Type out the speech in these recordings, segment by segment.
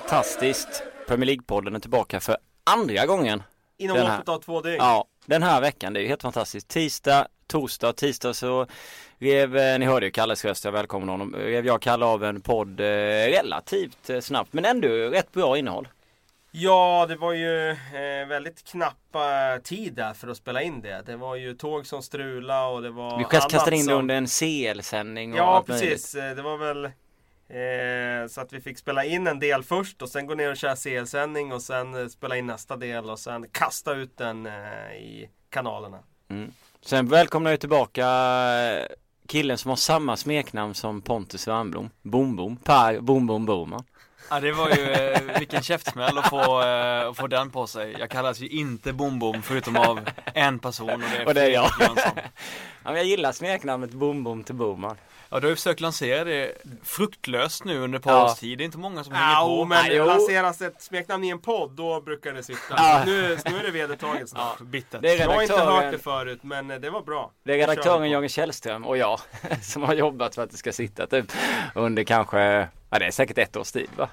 fantastiskt. Premier League-podden är tillbaka för andra gången. Inom loppet av två dygn. Ja, den här veckan. Det är ju helt fantastiskt. Tisdag, torsdag, tisdag så rev, eh, ni hörde ju Kalles röst, jag välkomnar honom. Rev jag Kalle av en podd eh, relativt eh, snabbt men ändå rätt bra innehåll. Ja, det var ju eh, väldigt knappa tid där för att spela in det. Det var ju tåg som strula och det var Vi kast- kastade in det som... under en CL-sändning Ja, möjligt. precis. Eh, Det var väl eh, så att vi fick spela in en del först och sen gå ner och köra CL-sändning och sen eh, spela in nästa del och sen kasta ut den eh, i kanalerna. Mm. Sen välkomnar jag tillbaka eh, killen som har samma smeknamn som Pontus Wernbloom. Bom Bom, Per Bom-bom-Boman. Ja det var ju, eh, vilken käftsmäll att få, eh, att få den på sig. Jag kallas ju inte Bom Bom förutom av en person och det är, Och det är jag. Fredrik Jönsson. Ja, men jag gillar smeknamnet Boom till Boman. Ja du har ju försökt lansera det fruktlöst nu under ett par Ja. års tid. Det är inte många som hänger Ja, på. men Nej, jo. lanseras ett smeknamn i en podd, då brukar det sitta. Ja. Nu, nu är det vedertaget Ja, snart. bittert. Det är Jag har inte hört det förut, men eh, det var bra. Det är redaktören. Jörgen Källström och jag som har jobbat för att det ska sitta typ under kanske, ja det är säkert ett års tid va?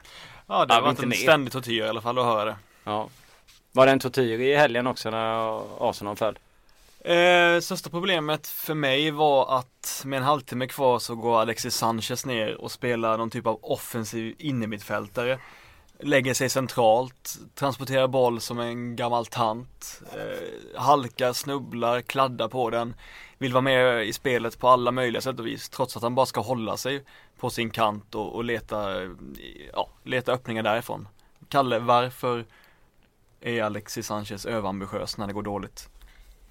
Ja det Ja, har varit inte en ständig tortyr i alla fall att höra det. Ja. Var det en tortyr i helgen också när Arsenal föll? Eh, största problemet för mig var att med en halvtimme kvar så går Alexis Sanchez ner och spelar någon typ av offensiv innermittfältare. Lägger sig centralt, transporterar boll som en gammal tant, eh, halkar, snubblar, kladdar på den. Vill vara med i spelet på alla möjliga sätt och vis trots att han bara ska hålla sig på sin kant och, och leta, ja, leta öppningar därifrån. Kalle, varför är Alexis Sanchez överambitiös när det går dåligt?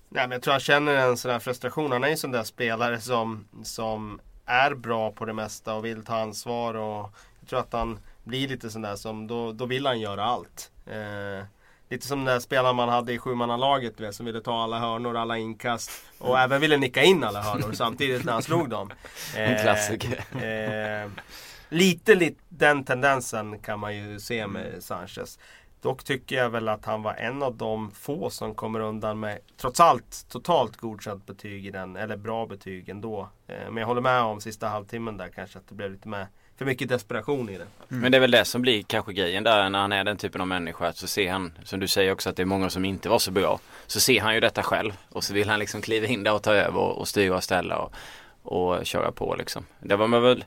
Nej, men jag tror han känner en sån här frustration. Han är ju en sån där spelare som, som är bra på det mesta och vill ta ansvar. Och jag tror att han blir lite sån där som, då, då vill han göra allt. Eh, lite som den där spelaren man hade i sjumannalaget du vet, som ville ta alla hörnor, alla inkast. Och även ville nicka in alla hörnor samtidigt när han slog dem. En klassiker. Eh, lite, lite den tendensen kan man ju se med Sanchez. Dock tycker jag väl att han var en av de få som kommer undan med trots allt totalt godkänt betyg i den, eller bra betyg ändå. Eh, Men jag håller med om sista halvtimmen där kanske att det blev lite med för mycket desperation i det. Mm. Men det är väl det som blir kanske grejen där när han är den typen av människa. Så ser han, som du säger också att det är många som inte var så bra. Så ser han ju detta själv och så vill han liksom kliva in där och ta över och, och styra och ställa och, och köra på liksom. Det var man väl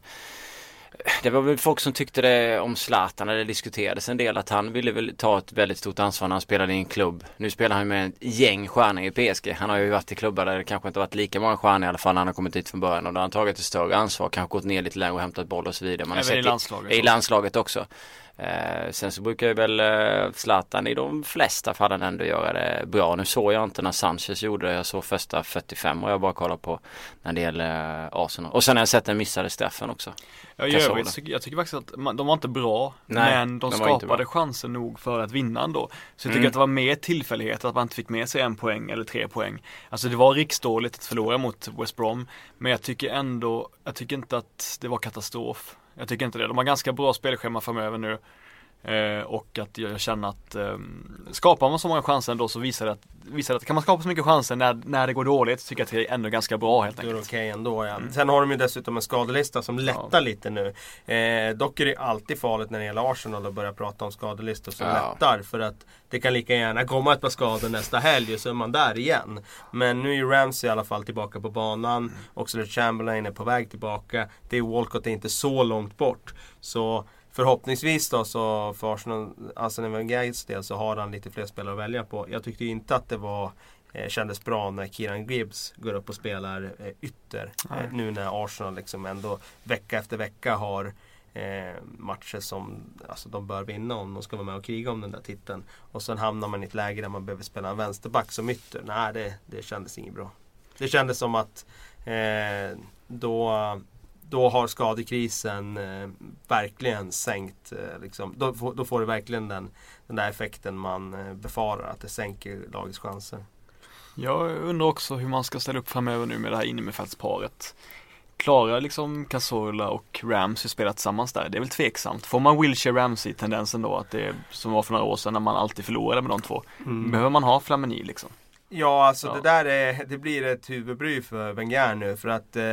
det var väl folk som tyckte det om Zlatan när det diskuterades en del att han ville väl ta ett väldigt stort ansvar när han spelade i en klubb. Nu spelar han med ett gäng stjärnor i PSG. Han har ju varit i klubbar där det kanske inte varit lika många stjärnor i alla fall när han har kommit dit från början och då har han tagit ett större ansvar, kanske gått ner lite längre och hämtat boll och så vidare. Man har Även i sett landslaget. i landslaget också. Eh, sen så brukar ju väl eh, Zlatan i de flesta fallen ändå göra det bra. Nu såg jag inte när Sanchez gjorde det. Jag såg första 45 och jag bara kollar på när det gäller eh, Arsenal. Och sen har jag sett den missade straffen också. Ja, i övrigt, jag tycker faktiskt att man, de var inte bra, Nej, men de, de skapade chanser nog för att vinna ändå. Så jag tycker Mm. att det var mer tillfällighet att man inte fick med sig en poäng eller tre poäng. Alltså det var riksdåligt att förlora mot West Brom, men jag tycker ändå, jag tycker inte att det var katastrof. Jag tycker inte det. De har ganska bra spelschema framöver nu. Eh, och att jag känner att eh, skapar man så många chanser ändå så visar det att, visar det att kan man skapa så mycket chanser när, när det går dåligt så tycker jag att det är ändå ganska bra helt är det enkelt. okej ändå ja. Sen har de ju dessutom en skadelista som lättar lite nu. Eh, dock är det alltid farligt när det gäller Arsenal att börja prata om skadelistor som Ja. lättar. För att det kan lika gärna komma ett par skador nästa helg och så är man där igen. Men nu är ju Ramsey i alla fall tillbaka på banan. Oxlade Chamberlain är på väg tillbaka. Det är Walcott är inte så långt bort. Så Förhoppningsvis då så för Arsenal, Arsene Wengers del så har han lite fler spelare att välja på. Jag tyckte inte att det var eh, kändes bra när Kieran Gibbs går upp och spelar eh, ytter. Eh, nu när Arsenal liksom ändå vecka efter vecka har eh, matcher som alltså, de bör vinna om de ska vara med och kriga om den där titeln. Och sen hamnar man i ett läge där man behöver spela en vänsterback som ytter. Nej, det, det kändes inget bra. Det kändes som att eh, då då har skadekrisen eh, verkligen sänkt. Eh, liksom, då, får- då får det verkligen den, den där effekten man eh, befarar. Att det sänker lagets chanser. Jag undrar också hur man ska ställa upp framöver nu med det här innermittfältsparet. Klarar liksom Cazorla och Ramsey spela tillsammans där? Det är väl tveksamt. Får man Wilshire Ramsey tendensen då att det är som var för några år sedan när man alltid förlorade med de två? Behöver man ha Flamini liksom? Ja, alltså Ja. det där är, det blir ett huvudbry för Wenger nu. För att eh,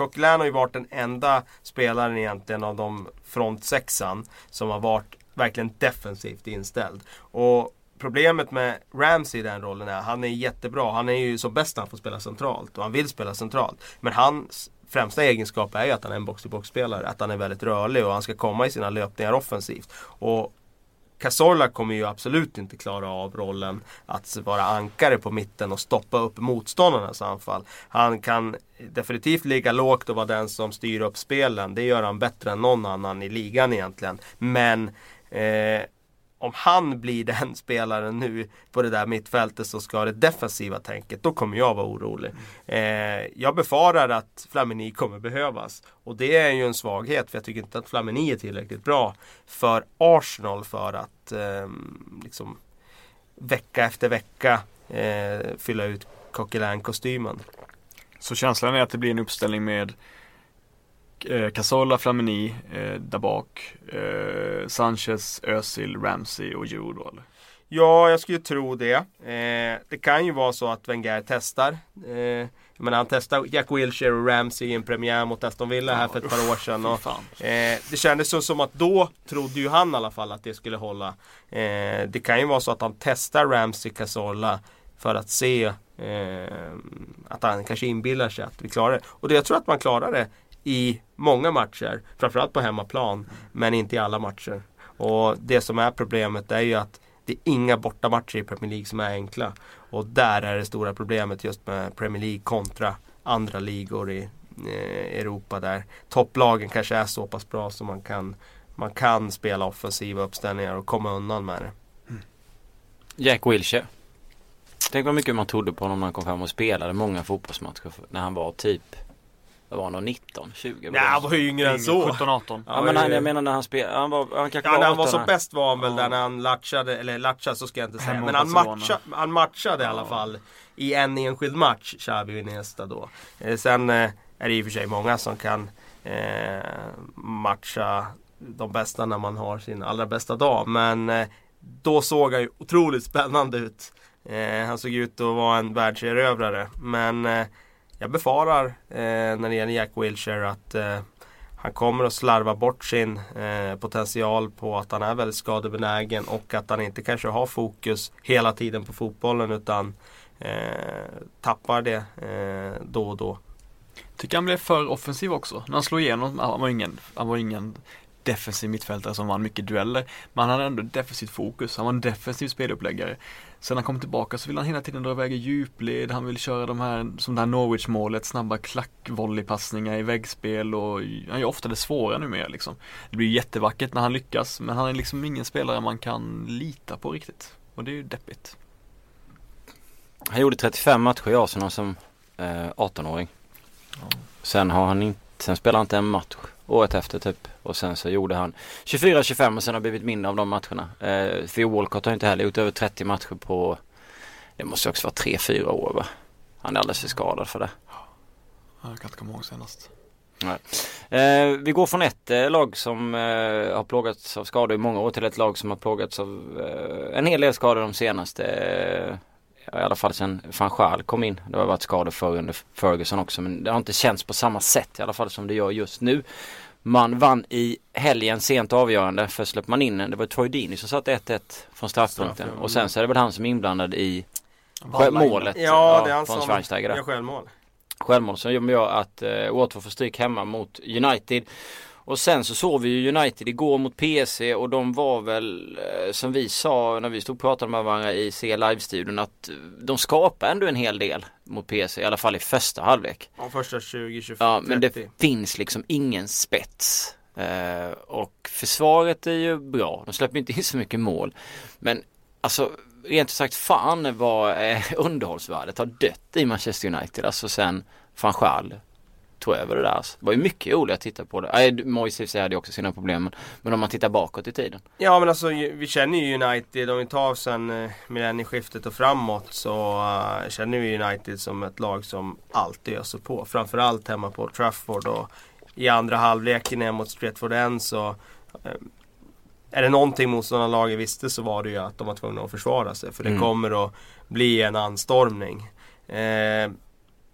Coquelin har ju varit den enda spelaren egentligen av de frontsexan som har varit verkligen defensivt inställd. Och problemet med Ramsey i den rollen är att han är jättebra. Han är ju som bäst när han får spela centralt och han vill spela centralt. Men hans främsta egenskap är ju att han är en box-to-box-spelare. Att han är väldigt rörlig och han ska komma i sina löpningar offensivt. Och Cazorla kommer ju absolut inte klara av rollen att vara ankare på mitten och stoppa upp motståndarnas anfall. Han kan definitivt ligga lågt och vara den som styr upp spelen. Det gör han bättre än någon annan i ligan egentligen. Men eh, om han blir den spelaren nu på det där mittfältet som ska ha det defensiva tänket, då kommer jag vara orolig. Eh, jag befarar att Flamini kommer behövas. Och det är ju en svaghet, för jag tycker inte att Flamini är tillräckligt bra för Arsenal för att eh, liksom vecka efter vecka eh, fylla ut Coquelin-kostymen. Så känslan är att det blir en uppställning med eh, Casola, Flamini eh, där bak, eh, Sanchez, Özil, Ramsey och då eller? Ja, jag skulle tro det. Eh, det kan ju vara så att Wenger testar. Eh, men han testade Jack Wilshere och Ramsey i en premiär mot Aston Villa här för ett par år sedan. Och, eh, det kändes så som att då trodde ju han i alla fall att det skulle hålla. Eh, det kan ju vara så att han testar Ramsey, Casola för att se eh, att han kanske inbillar sig att vi klarar det. Och det, jag tror att man klarar det i många matcher. Framförallt på hemmaplan. Men inte i alla matcher. Och det som är problemet är ju att det är inga bortamatcher i Premier League som är enkla. Och där är det stora problemet just med Premier League kontra andra ligor i eh, Europa där topplagen kanske är så pass bra så man kan, man kan spela offensiva uppställningar och komma undan med det. Mm. Jack Wilshere. Tänk vad mycket man trodde på honom när han kom fram och spelade många fotbollsmatcher när han var typ vad var han 19, 20? Nej han var ju yngre än så. 17, 18. Ja, men han, jag menar när han spelade, han var, han kanske Ja, var när han var 18 som bäst var han väl Ja. där när han latchade, eller latchade så ska jag inte säga. Hemma Men han, matcha, han matchade i alla fall i en enskild match, och Iniesta då. Eh, sen eh, är det i och för sig många som kan eh, matcha de bästa när man har sin allra bästa dag. Men eh, då såg han ju otroligt spännande ut. Eh, han såg ut att vara en världserövrare. Men eh, jag befarar eh, när det gäller Jack Wilshere att eh, han kommer att slarva bort sin eh, potential på att han är väldigt skadebenägen och att han inte kanske har fokus hela tiden på fotbollen utan eh, tappar det eh, då och då. Tycker han blev för offensiv också. När han slog igenom, han var ingen, han var ingen defensiv mittfältare som vann mycket dueller. Men han hade ändå defensivt fokus. Han var en defensiv speluppläggare. Sen när han kom tillbaka så vill han hela tiden dra iväg i djupled. Han vill köra de här, som det här Norwich-målet, snabba klackvolleypassningar i väggspel och han gör ofta det svåra numera liksom. Det blir jättevackert när han lyckas men han är liksom ingen spelare man kan lita på riktigt. Och det är ju deppigt. Han gjorde 35 matcher i Arsenal som eh, 18-åring. Sen har han inte, sen spelade han inte en match året efter typ. Och sen så gjorde han 24-25 och sen har blivit mindre av de matcherna. Eh, Theo Walcott har inte heller gjort över 30 matcher på, det måste också vara 3-4 år va? Han är alldeles för skadad för det. Jag kan inte komma ihåg senast. Eh, vi går från ett eh, lag som eh, har plågats av skador i många år till ett lag som har plågats av eh, en hel del skador de senaste eh, i alla fall sen van Schaal kom in. Det har varit skador förr under Ferguson också men det har inte känts på samma sätt i alla fall som det gör just nu. Man vann i helgen sent avgörande. Först släppte man in det var Troy Deeney som satte 1-1 från straffpunkten. Straff, ja. Och sen så är det väl han som är inblandad i målet Ja, det är han från som gör självmål. självmål som gör att eh, Watford får stryk hemma mot United. Och sen så såg vi ju United igår mot PC och de var väl eh, som vi sa när vi stod och pratade med varandra i C Live-studion att de skapar ändå en hel del mot PC i alla fall i första halvlek. Ja, första 20, 25, Ja men 30. det finns liksom ingen spets. Eh, och försvaret är ju bra. De släpper inte in så mycket mål. Men alltså rent ut sagt fan vad eh, underhållsvärdet har dött i Manchester United. Alltså sen van Schaal tog över det där. Alltså. Det var ju mycket roligt att titta på det. Nej, Moise i hade ju också sina problem. men- Men om man tittar bakåt i tiden. Ja men alltså vi känner ju United, om vi tar sen eh, millennieskiftet och framåt så eh, känner vi United som ett lag som alltid öser på. Framförallt hemma på Trafford och i andra halvleken ner mot Stretford End så eh, är det någonting motståndarlaget visste så var det ju att de var tvungna att försvara sig. För det Mm. kommer att bli en anstormning. Eh,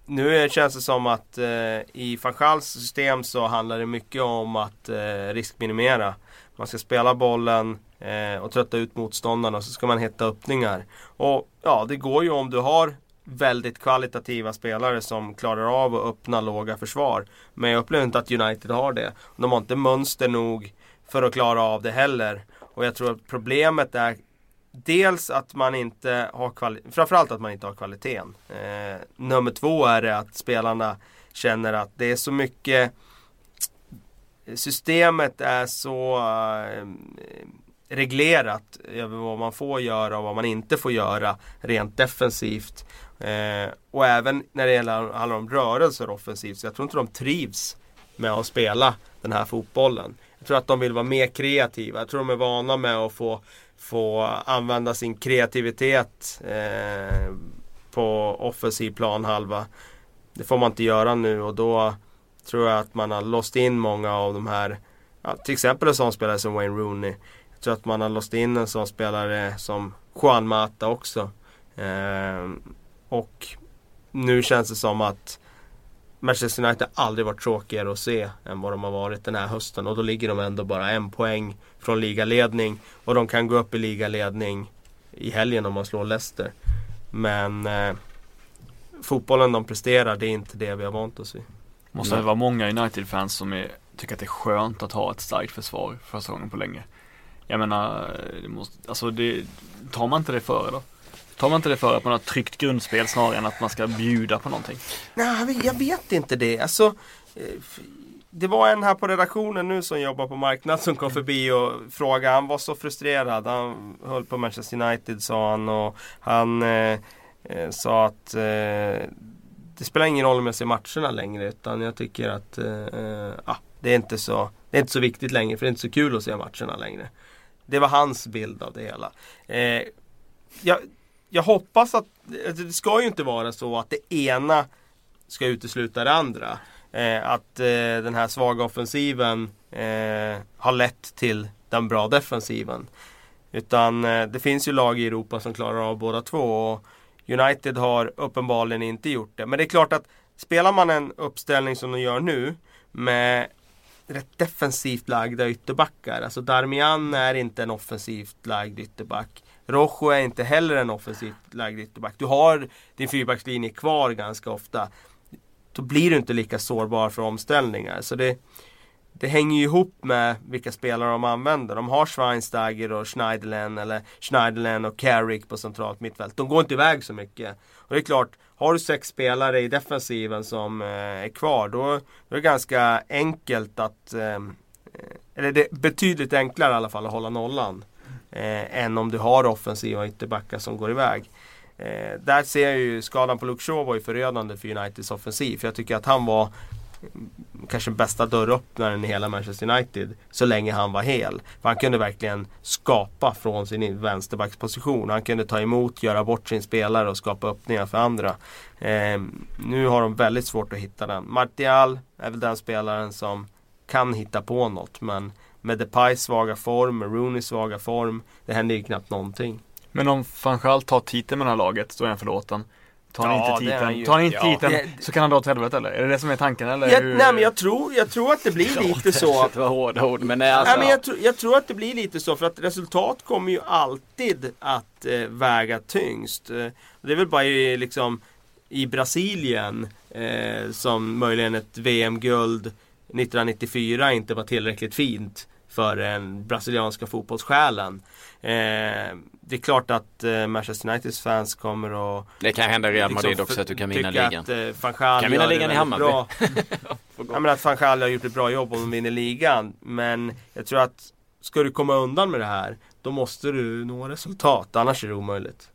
nu känns det som att eh, i van system så handlar det mycket om att eh, riskminimera. Man ska spela bollen eh, och trötta ut motståndarna och så ska man hitta öppningar. Och ja, det går ju om du har väldigt kvalitativa spelare som klarar av att öppna låga försvar. Men jag upplever inte att United har det. De har inte mönster nog för att klara av det heller. Och jag tror att problemet är dels att man inte har kvalitet. framförallt att man inte har kvaliteten. Eh, nummer två är det att spelarna känner att det är så mycket Systemet är så eh, reglerat över vad man får göra och vad man inte får göra rent defensivt. Eh, och även när det gäller, handlar om rörelser offensivt. Så jag tror inte de trivs med att spela den här fotbollen. Jag tror att de vill vara mer kreativa. Jag tror de är vana med att få, få använda sin kreativitet eh, på offensiv planhalva. Det får man inte göra nu och då tror jag att man har låst in många av de här, ja, till exempel en sån spelare som Wayne Rooney. Jag tror att man har låst in en sån spelare som Juan Mata också. Eh, och nu känns det som att Manchester United aldrig varit tråkigare att se än vad de har varit den här hösten. Och då ligger de ändå bara en poäng från ligaledning. Och de kan gå upp i ligaledning i helgen om man slår Leicester. Men eh, fotbollen de presterar, det är inte det vi har vant oss vid. Måste det vara många United-fans som är, tycker att det är skönt att ha ett starkt försvar första gången på länge. Jag menar, det måste, alltså det, tar man inte det före då? Tar man inte det för att man har tryckt grundspel snarare än att man ska bjuda på någonting? Nej, jag vet inte det. Alltså, eh, det var en här på redaktionen nu som jobbar på marknad som kom förbi och frågade. Han var så frustrerad. Han höll på Manchester United sa han. Och han eh, eh sa att eh, det spelar ingen roll om jag ser matcherna längre. Utan jag tycker att eh, ah, det, är inte så, det är inte så viktigt längre. För det är inte så kul att se matcherna längre. Det var hans bild av det hela. jag, jag hoppas att, alltså, det ska ju inte vara så att det ena ska utesluta det andra. Eh, att eh, den här svaga offensiven eh, har lett till den bra defensiven. Utan eh, det finns ju lag i Europa som klarar av båda två. Och United har uppenbarligen inte gjort det. Men det är klart att spelar man en uppställning som de gör nu med rätt defensivt lagda ytterbackar. Alltså Darmian är inte en offensivt lagd ytterback. Rojo är inte heller en offensivt lagd ytterback. Du har din fyrbackslinje kvar ganska ofta. Då blir du inte lika sårbar för omställningar. Så det, det hänger ju ihop med vilka spelare de använder. De har Schweinsteiger och Schneiderlen eller Schneiderlen och Carrick på centralt mittfält. De går inte iväg så mycket. Och det är klart, har du sex spelare i defensiven som eh, är kvar då, då, är det ganska enkelt att eh, eller det är betydligt enklare i alla fall att hålla nollan eh, än om du har offensiva ytterbackar som går iväg. Eh, där ser jag ju skadan på Luxor var ju förödande för Uniteds offensiv. För jag tycker att han var kanske bästa dörröppnaren i hela Manchester United så länge han var hel. För han kunde verkligen skapa från sin vänsterbacksposition. Han kunde ta emot, göra bort sin spelare och skapa öppningar för andra. Eh, nu har de väldigt svårt att hitta den. Martial är väl den spelaren som kan hitta på något men med Depays svaga form, med Rooneys svaga form. Det händer ju knappt någonting. Men om Fanchal tar titeln med det här laget, då är han förlåten. Tar han ja, inte titeln, tar han inte ja. titeln så kan han dra åt helvete eller? Är det det som är tanken eller? Jag, nej men jag tror, jag tror att det blir lite så. Det var hårda ord men nej, alltså, nej, men jag, tro, jag, tror att det blir lite så för att resultat kommer ju alltid att eh, väga tyngst. Eh, det är väl bara i, liksom i Brasilien eh, som möjligen ett VM-guld 1994 inte var tillräckligt fint för den brasilianska fotbollssjälen. Eh, det är klart att eh, Manchester Uniteds fans kommer att Det kan hända Real Madrid liksom, också att du kan vinna ligan. Att, eh, kan vinna ligan i Hammarby. Bra. jag menar att Fanchal har gjort ett bra jobb om de vinner ligan. Men jag tror att ska du komma undan med det här då måste du nå resultat. Annars är det omöjligt.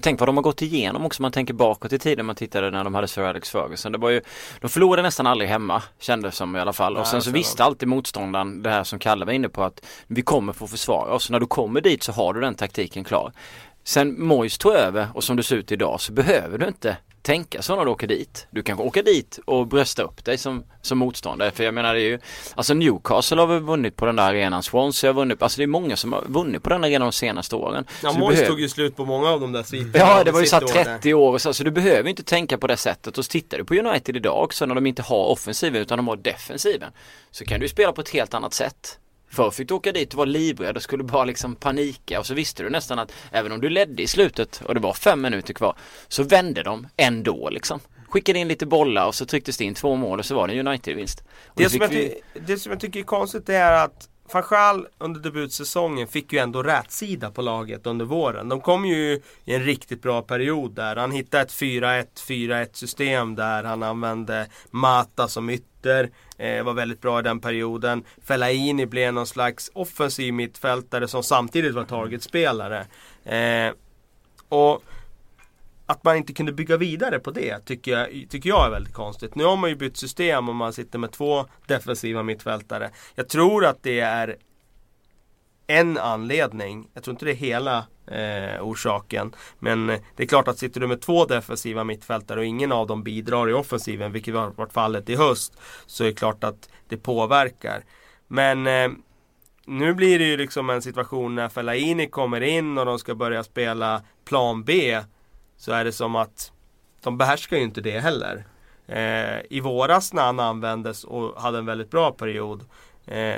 Tänk vad de har gått igenom också, man tänker bakåt i tiden man tittade när de hade Sir Alex Ferguson. Det var ju, de förlorade nästan aldrig hemma, kändes som i alla fall. Och sen så visste alltid motståndaren, det här som Kalle var inne på, att vi kommer få försvara oss. När du kommer dit så har du den taktiken klar. Sen Mois tog över och som det ser ut idag så behöver du inte tänka så när du åker dit. Du kan åka dit och brösta upp dig som, som motståndare. För jag menar det är ju, alltså Newcastle har väl vunnit på den där arenan, Swansea har vunnit, alltså det är många som har vunnit på den arenan de senaste åren. Ja, Mois behöver... tog ju slut på många av de där sviterna. Ja, det var ju så 30 år och så, så du behöver inte tänka på det sättet. Och så tittar du på United idag också när de inte har offensiven utan de har defensiven. Så kan du spela på ett helt annat sätt. Förr fick du åka dit och vara livrädd och skulle bara liksom panika och så visste du nästan att även om du ledde i slutet och det var fem minuter kvar så vände de ändå liksom. Skickade in lite bollar och så trycktes det in två mål och så var det United-vinst. Det, som vi... det som jag tycker är konstigt är att Fanchal under debutsäsongen fick ju ändå rätsida på laget under våren. De kom ju i en riktigt bra period där. Han hittade ett 4-1, 4-1 system där han använde Mata som ytter. Eh, var väldigt bra i den perioden. Fellaini blev någon slags offensiv mittfältare som samtidigt var targetspelare. Eh, och att man inte kunde bygga vidare på det tycker jag, tycker jag är väldigt konstigt. Nu har man ju bytt system och man sitter med två defensiva mittfältare. Jag tror att det är en anledning. Jag tror inte det är hela eh, orsaken. Men eh, det är klart att sitter du med två defensiva mittfältare och ingen av dem bidrar i offensiven, vilket har varit fallet i höst, så är det klart att det påverkar. Men eh, nu blir det ju liksom en situation när Fellaini kommer in och de ska börja spela plan B så är det som att de behärskar ju inte det heller. Eh, I våras när han användes och hade en väldigt bra period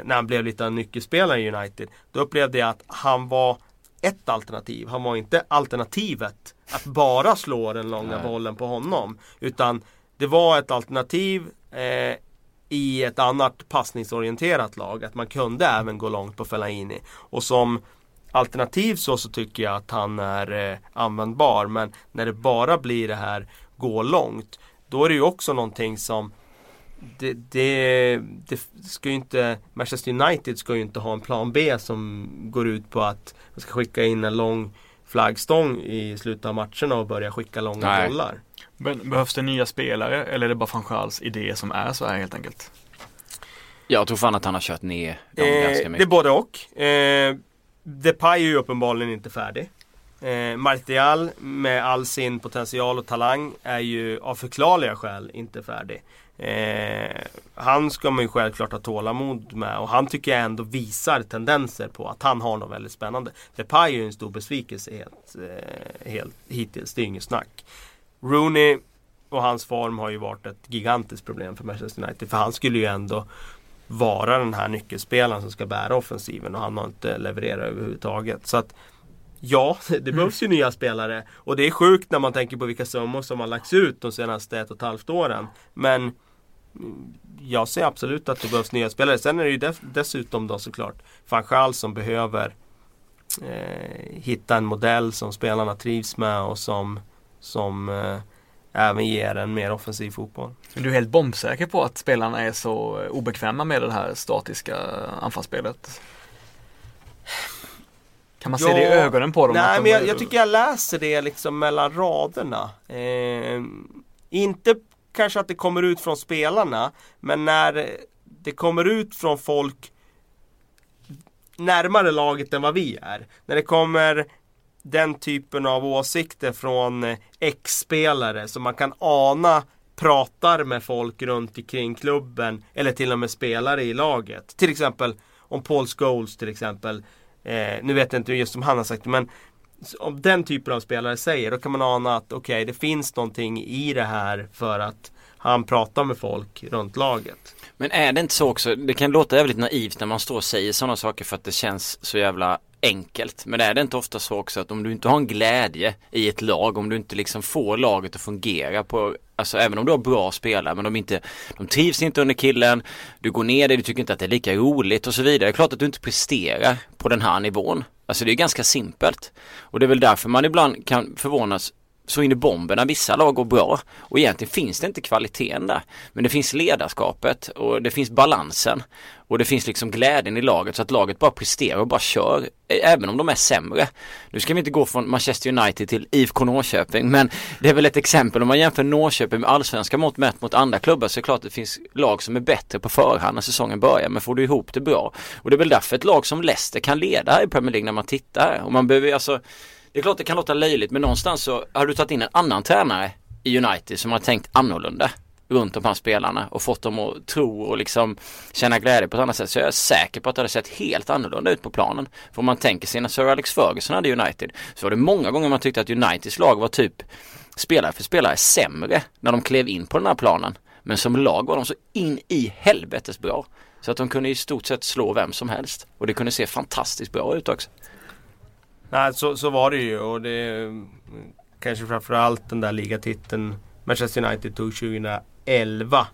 när han blev lite av nyckelspelare i United. Då upplevde jag att han var ett alternativ. Han var inte alternativet att bara slå den långa Nej. bollen på honom. Utan det var ett alternativ eh, i ett annat passningsorienterat lag. Att man kunde även gå långt på Fellaini. Och som alternativ så, så tycker jag att han är eh, användbar. Men när det bara blir det här gå långt. Då är det ju också någonting som det, det, det ska ju inte, Manchester United ska ju inte ha en plan B som går ut på att man ska skicka in en lång flaggstång i slutet av matcherna och börja skicka långa Nej. bollar. Men behövs det nya spelare eller är det bara Fanchals idé som är så här helt enkelt? Jag tror fan att han har kört ner dem eh, ganska mycket. Det är både och. Eh, Depay är ju uppenbarligen inte färdig. Eh, Martial med all sin potential och talang är ju av förklarliga skäl inte färdig. Eh, han ska man ju självklart ha tålamod med och han tycker jag ändå visar tendenser på att han har något väldigt spännande. Depay är ju en stor besvikelse helt, eh, helt hittills, det är inget snack. Rooney och hans form har ju varit ett gigantiskt problem för Manchester United. För han skulle ju ändå vara den här nyckelspelaren som ska bära offensiven och han har inte levererat överhuvudtaget. Så att Ja, det behövs ju nya spelare. Och det är sjukt när man tänker på vilka summor som har lagts ut de senaste ett och ett halvt åren. Men jag ser absolut att det behövs nya spelare. Sen är det ju dessutom då såklart van som behöver eh, hitta en modell som spelarna trivs med och som, som eh, även ger en mer offensiv fotboll. Är du helt bombsäker på att spelarna är så obekväma med det här statiska anfallsspelet? Kan man ja, se det i ögonen på dem? Nej, de men jag, jag, tycker jag läser det liksom mellan raderna. Eh, inte kanske att det kommer ut från spelarna, men när det kommer ut från folk närmare laget än vad vi är. När det kommer den typen av åsikter från ex-spelare som man kan ana pratar med folk runt omkring klubben eller till och med spelare i laget. Till exempel om Paul Scholes till exempel. Eh, nu vet jag inte just som han har sagt men om den typen av spelare säger då kan man ana att okej okay, det finns någonting i det här för att han pratar med folk runt laget. Men är det inte så också, det kan låta jävligt naivt när man står och säger sådana saker för att det känns så jävla enkelt. Men är det inte ofta så också att om du inte har en glädje i ett lag, om du inte liksom får laget att fungera på Alltså även om du har bra spelare men de inte De trivs inte under killen Du går ner dig, du tycker inte att det är lika roligt och så vidare. Det är klart att du inte presterar på den här nivån. Alltså det är ganska simpelt. Och det är väl därför man ibland kan förvånas så in i bomben när vissa lag går bra. Och egentligen finns det inte kvaliteten där. Men det finns ledarskapet och det finns balansen. Och det finns liksom glädjen i laget så att laget bara presterar och bara kör. Även om de är sämre. Nu ska vi inte gå från Manchester United till IFK Norrköping men det är väl ett exempel om man jämför Norrköping med allsvenska mått mätt mot andra klubbar så är det klart att det finns lag som är bättre på förhand när säsongen börjar men får du ihop det bra. Och det är väl därför ett lag som Leicester kan leda i Premier League när man tittar. Och man behöver alltså det är klart det kan låta löjligt men någonstans så har du tagit in en annan tränare i United som har tänkt annorlunda runt de här spelarna och fått dem att tro och liksom känna glädje på ett annat sätt så jag är säker på att det hade sett helt annorlunda ut på planen. För om man tänker sig när Sir Alex Ferguson hade United så var det många gånger man tyckte att Uniteds lag var typ spelare för spelare sämre när de klev in på den här planen. Men som lag var de så in i helvetes bra. Så att de kunde i stort sett slå vem som helst. Och det kunde se fantastiskt bra ut också. Nej, så, så var det ju och det kanske framförallt den där ligatiteln Manchester United tog 2011.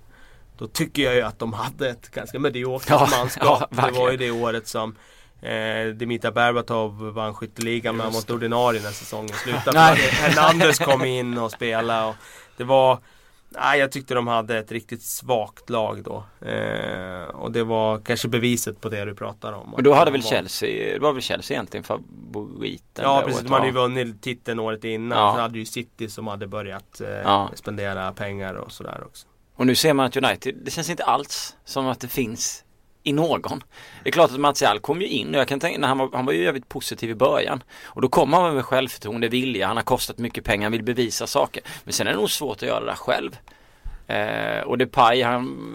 Då tycker jag ju att de hade ett ganska mediokert Ja, manskap. ja, det var ju det året som eh, Dimitar Berbatov vann skytteligan men han var inte ordinarie när säsongen slutade. Hernandez kom in och spelade. Och det var Nej, jag tyckte de hade ett riktigt svagt lag då. Eh, och det var kanske beviset på det du pratar om. Och då hade De väl var- Chelsea, det var väl Chelsea egentligen favoriten Ja precis, året, de hade ju vunnit titeln året innan. Ja. Sen hade ju City som hade börjat eh, Ja. spendera pengar och sådär också. Och nu ser man att United, det känns inte alls som att det finns i någon. Det är klart att Martial kom ju in och jag kan tänka, när han, var, han var ju jävligt positiv i början. Och då kommer han med självförtroende, vilja, han har kostat mycket pengar, han vill bevisa saker. Men sen är det nog svårt att göra det där själv. Eh, och Depay han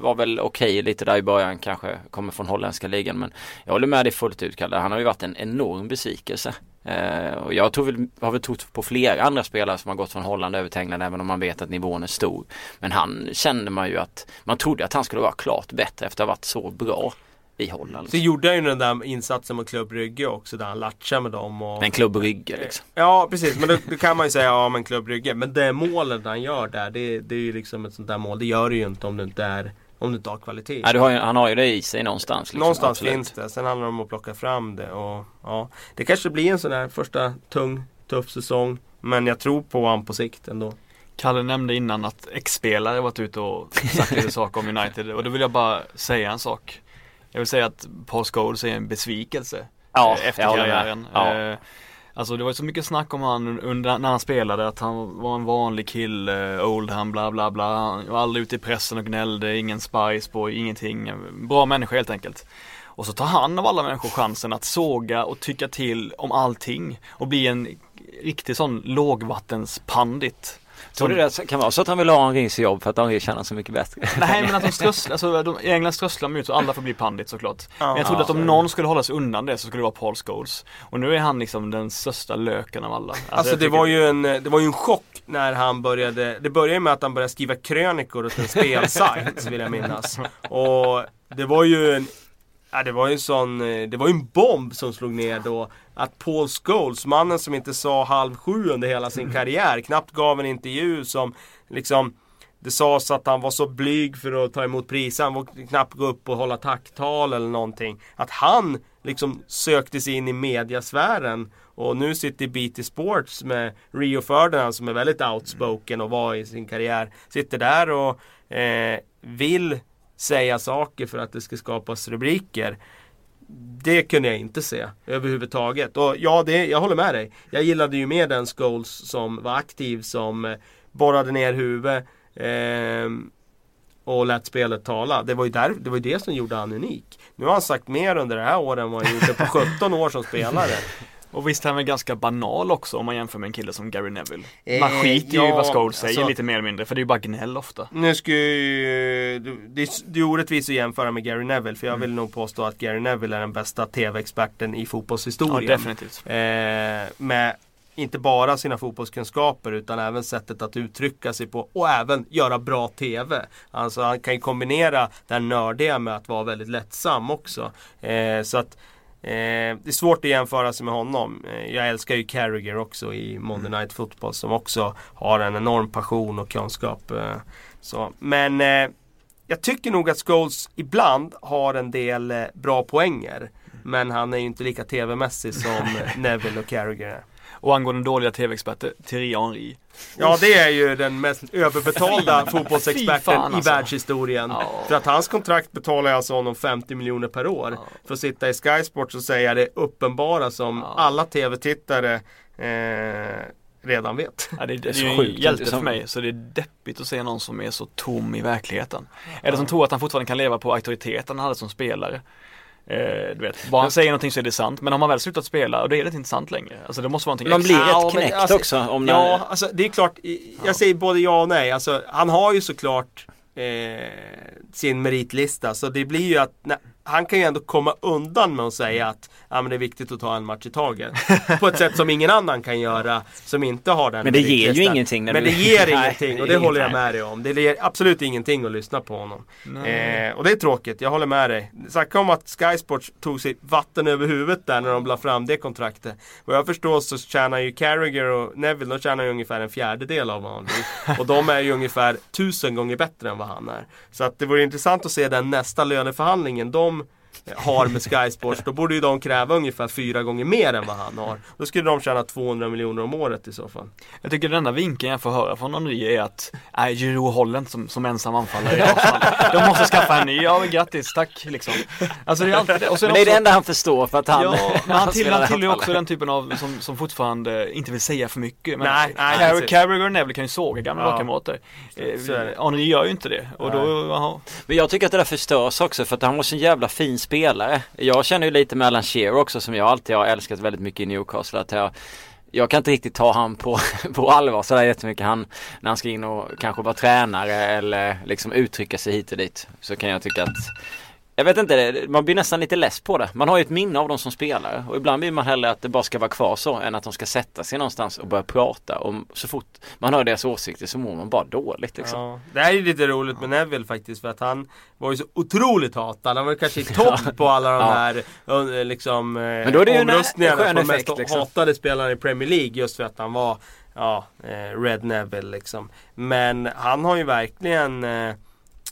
var väl okej lite där i början kanske, kommer från holländska ligan. Men jag håller med dig fullt ut Kalle, han har ju varit en enorm besvikelse. Eh, och jag tror väl, har väl trott på flera andra spelare som har gått från Holland över till England även om man vet att nivån är stor. Men han kände man ju att man trodde att han skulle vara klart bättre efter att ha varit så bra i Holland. Så gjorde han ju den där insatsen mot Klubb Brygge också där han latchade med dem. Och... En klubb rygge liksom. Ja precis, men då, då kan man ju säga ja men Klubb Brygge. Men det målet han gör där, det, det är ju liksom ett sånt där mål. Det gör du ju inte om du inte är om du inte har kvalitet. Nej, du har ju, han har ju det i sig någonstans. Liksom, Någonstans absolut. finns det. Sen handlar det om att plocka fram det. Och, ja, det kanske blir en sån där första tung, tuff säsong. Men jag tror på honom på sikt ändå. Kalle nämnde innan att ex-spelare varit ute och sagt lite saker om United och då vill jag bara säga en sak. Jag vill säga att Paul Scholes är en besvikelse Ja, eh, efter karriären. Ja. Alltså det var ju så mycket snack om han under, när han spelade att han var en vanlig kille, Oldham, bla bla bla. Han var aldrig ute i pressen och gnällde, ingen spice på, ingenting. Bra människa helt enkelt. Och så tar han av alla människor chansen att såga och tycka till om allting och bli en riktig sån lågvattenspandit. Tror du det kan vara så att han vill ha Henris jobb för att Henri tjänar så mycket bättre? Nej men att de strösslar, alltså de, i England strösslar de ut så alla får bli pandit såklart. Men jag trodde Ja, att om någon skulle hålla sig undan det så skulle det vara Paul Scholes. Och nu är han liksom den största löken av alla. Alltså jag det tycker- var, ju en, det var ju en chock när han började Det började med att han började skriva krönikor åt en spelsajt vill jag minnas Och det var ju en Ja, det var ju en sån, eh, det var ju en bomb som slog ner då Att Paul Scholes, mannen som inte sa halv sju under hela sin karriär Knappt gav en intervju som liksom Det sades att han var så blyg för att ta emot priser, han vågade knappt gå upp och hålla tacktal eller någonting Att han liksom sökte sig in i mediasfären och nu sitter BT Sports med Rio Ferdinand som är väldigt outspoken och var i sin karriär. Sitter där och eh, vill säga saker för att det ska skapas rubriker. Det kunde jag inte se överhuvudtaget. Och ja, det, jag håller med dig. Jag gillade ju mer den Scholes som var aktiv som eh, borrade ner huvudet eh, och lät spelet tala. Det var, ju där, det var ju det som gjorde han unik. Nu har han sagt mer under det här året än vad han gjorde på 17 år som spelare. Och visst han är ganska banal också om man jämför med en kille som Gary Neville. Eh, Man skiter ju i ja, vad Scholes säger alltså- lite mer eller mindre för det är ju bara gnäll ofta. Nu ska ju, det, det är orättvist att jämföra med Gary Neville för jag vill nog påstå att Gary Neville är den bästa TV-experten i Ja fotbollshistorien. definitivt. Eh, med inte bara sina fotbollskunskaper utan även sättet att uttrycka sig på och även göra bra TV. Alltså han kan ju kombinera det här nördiga med att vara väldigt lättsam också. Eh, så att eh, det är svårt att jämföra sig med honom. Eh, jag älskar ju Carragher också i Monday Night Football som också har en enorm passion och kunskap. Eh, så. Men eh, jag tycker nog att Scholes ibland har en del eh, bra poänger. Men han är ju inte lika TV-mässig som Neville och Carragher är. Och angående dåliga TV-experter, Thierry Henry. Ja det är ju den mest överbetalda fotbollsexperten fan, i alltså. världshistorien. Ja. För att hans kontrakt betalar alltså honom 50 miljoner per år. Ja. För att sitta i Sky Sports och säga det uppenbara som Ja. alla TV-tittare eh, redan vet. Ja, det, det, är ju en sjukt, hjälte för mig, så det är deppigt att se någon som är så tom i verkligheten. Eller som tror att han fortfarande kan leva på auktoriteten han hade som spelare. Eh, du vet, bara han säger någonting så är det sant, men har man väl slutat spela, och då är det inte sant längre. Alltså det måste vara någonting Man blir Ja, rätt men knäckt alltså- också om Ja, alltså det är klart. Jag säger både ja och nej. Alltså, han har ju såklart eh, sin meritlista. Så det blir ju att när, han kan ju ändå komma undan med att säga att ja, men det är viktigt att ta en match i taget. På ett sätt som ingen annan kan göra som inte har den Men det ger ju ingenting. men det ger ingenting och det håller jag med dig om. Det ger absolut ingenting att lyssna på honom. Eh, och det är tråkigt, jag håller med dig. Snacka om att Sky Sports tog sig vatten över huvudet där när de la fram det kontraktet. Vad jag förstår så tjänar ju Carragher och Neville, de tjänar ju ungefär en fjärdedel av vad han vill. Och de är ju ungefär tusen gånger bättre än vad han är. Så att det vore intressant att se den nästa löneförhandlingen. De har med Sky Sports, då borde ju de kräva ungefär fyra gånger mer än vad han har. Då skulle de tjäna 200 miljoner om året i så fall. Jag tycker den enda vinkeln jag får höra från Henry är att, nej, Giro Holland som, som ensam anfallare i Arsenal. De måste skaffa en ny, ja grattis, tack liksom. Alltså det är alltid det. Och sen Men det är också- det enda han förstår för att han Ja, men han tillhör, anfallare. också den typen av som, som fortfarande inte vill säga för mycket. Men Nej, nej, Carragher- och Neville kan ju såga gamla Ja. lagkamrater. Eh, är. Henry gör ju inte det. Och då, jaha. Men jag tycker att det där förstörs också för att han var så en jävla fin spelare. Jag känner ju lite med Alan Shearer också som jag alltid har älskat väldigt mycket i Newcastle. Att jag, jag kan inte riktigt ta han på, på allvar sådär jättemycket. Han, när han ska in och kanske vara tränare eller liksom uttrycka sig hit och dit. Så kan jag tycka att jag vet inte, man blir nästan lite less på det. Man har ju ett minne av dem som spelare och ibland vill man hellre att det bara ska vara kvar så än att de ska sätta sig någonstans och börja prata. Och så fort man hör deras åsikter så mår man bara dåligt liksom. Ja, det här är ju lite roligt med Neville faktiskt för att han var ju så otroligt hatad. Han var kanske i topp på alla de Ja. här eh, liksom, eh, Men då är det ju en- omröstningarna en på mest effekt, liksom. hatade spelare i Premier League just för att han var ja, eh, Red Neville liksom. Men han har ju verkligen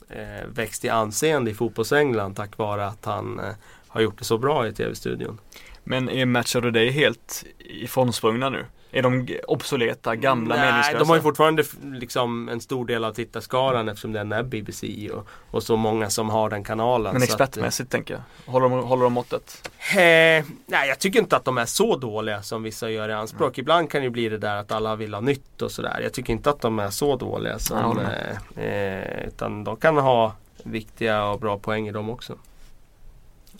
eh, växt i anseende i fotbolls-England tack vare att han eh, har gjort det så bra i TV-studion. Men är Match of the Day helt ifrånsprungna nu? Är de obsoleta, gamla, Nej, meningslösa? de har ju fortfarande liksom en stor del av tittarskaran eftersom den är BBC och, och så många som har den kanalen. Men så att, expertmässigt tänker jag. Håller de, håller de måttet? Eh, nej, jag tycker inte att de är så dåliga som vissa gör i anspråk. Ibland kan det bli det där att alla vill ha nytt och sådär. Jag tycker inte att de är så dåliga. Som, eh, eh, utan de kan ha viktiga och bra poänger de också.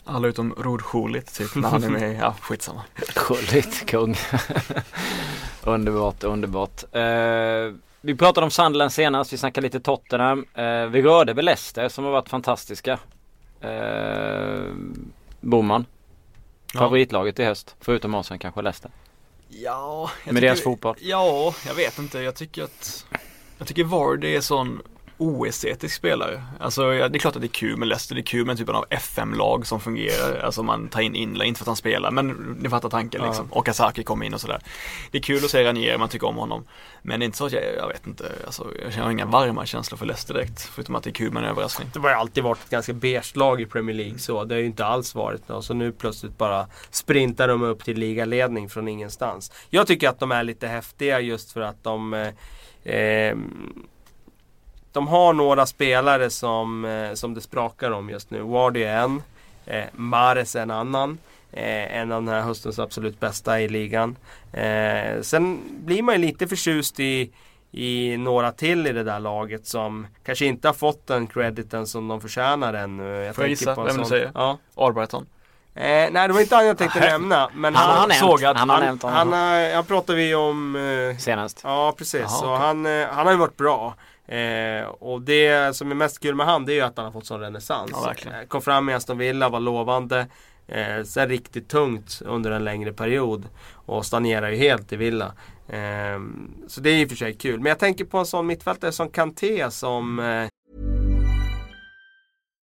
Alla utom Rod Schullit typ när han är med, ja skitsamma. Gulligt, kung. underbart, underbart. Eh, vi pratade om Sunderland senast, vi snackade lite Tottenham. Eh, vi rörde väl Leicester som har varit fantastiska. Eh, Boman. Ja. Favoritlaget i höst, förutom Arsenal kanske Leicester. Ja, jag Med deras fotboll. Ja, jag vet inte. Jag tycker att Jag tycker Vardy är sån oestetisk spelare. Alltså ja, det är klart att det är kul med Leicester, det är kul med typen av FM-lag som fungerar. Alltså man tar in Inla, inte för att han spelar, men ni fattar tanken liksom. Och Asaki kommer in och sådär. Det är kul att se Ranier, man tycker om honom. Men det är inte så att jag, jag vet inte, alltså jag har inga varma känslor för Leicester direkt. Förutom att det är kul med en överraskning. Det har ju alltid varit ett ganska beige lag i Premier League så. Det har ju inte alls varit. Och så nu plötsligt bara sprintar de upp till ligaledning från ingenstans. Jag tycker att de är lite häftiga just för att de eh, eh, De har några spelare som, eh, som det sprakar om just nu. Wardy är en. Eh, Mares är en annan. Eh, en av den här höstens absolut bästa i ligan. Eh, sen blir man ju lite förtjust i i några till i det där laget som kanske inte har fått den crediten som de förtjänar ännu. Jag Får jag gissa på en vem du sån- säger? Ja. Albrighton. Eh, nej, det var inte han jag tänkte nämna. Men Han han, har nämnt, sågat. han har han, nämnt han, honom har- han pratar vi om eh, senast. Ja precis, Jaha, så okej. han, eh, han har ju varit bra. Eh, och det som är mest kul med han det är ju att han har fått sån renässans. Ja. Eh, Kom fram i Aston Villa, var lovande. Eh, sen riktigt tungt under en längre period. Och stagnerar ju helt i Villa. Eh, så det är ju för sig kul. Men jag tänker på en sån mittfältare som Kanté som eh,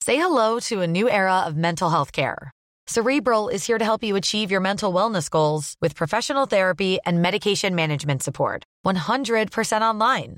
Say hello to a new era of mental health care. Cerebral is here to help you achieve your mental wellness goals with professional therapy and medication management support. 100% online.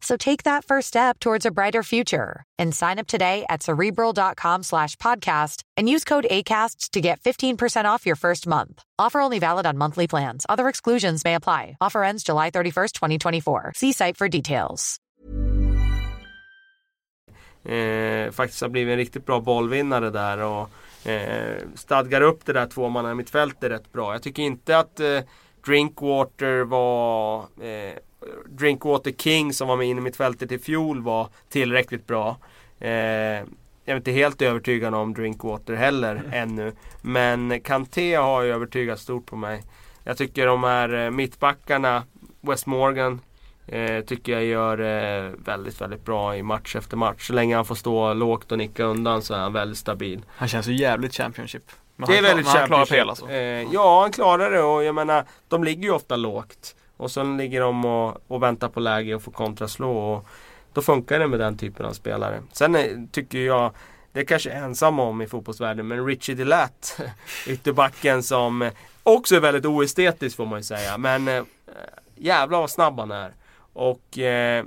So take that first step towards a brighter future and sign up today at cerebral.com slash podcast and use code ACAST to get 15% off your first month. Offer only valid on monthly plans. Other exclusions may apply. Offer ends July 31st, 2024. See site for details. eh, faktiskt har blivit en riktigt bra bollvinnare där. Och, eh, stadgar upp det där tvåmanna mittfältet rätt bra. Jag tycker inte att eh, Drinkwater var eh, Drinkwater King som var med in i mittfältet i fjol var tillräckligt bra. Eh, jag är inte helt övertygad om Drinkwater heller mm. ännu. Men Kanté har ju övertygat stort på mig. Jag tycker de här eh, mittbackarna, West Morgan, eh, tycker jag gör eh, väldigt, väldigt bra i match efter match. Så länge han får stå lågt och nicka undan så är han väldigt stabil. Han känns ju jävligt Championship. Men det är väldigt han Championship. Han alltså. eh, ja, han klarar det och jag menar, de ligger ju ofta lågt. Och sen ligger de och, och väntar på läge och får kontraslå. Och då funkar det med den typen av spelare. Sen är, tycker jag, det är kanske ensam om i fotbollsvärlden, men Richie Delat, ytterbacken som eh, också är väldigt oestetisk får man ju säga. Men eh, äh, jävlar vad snabb han är. Och äh,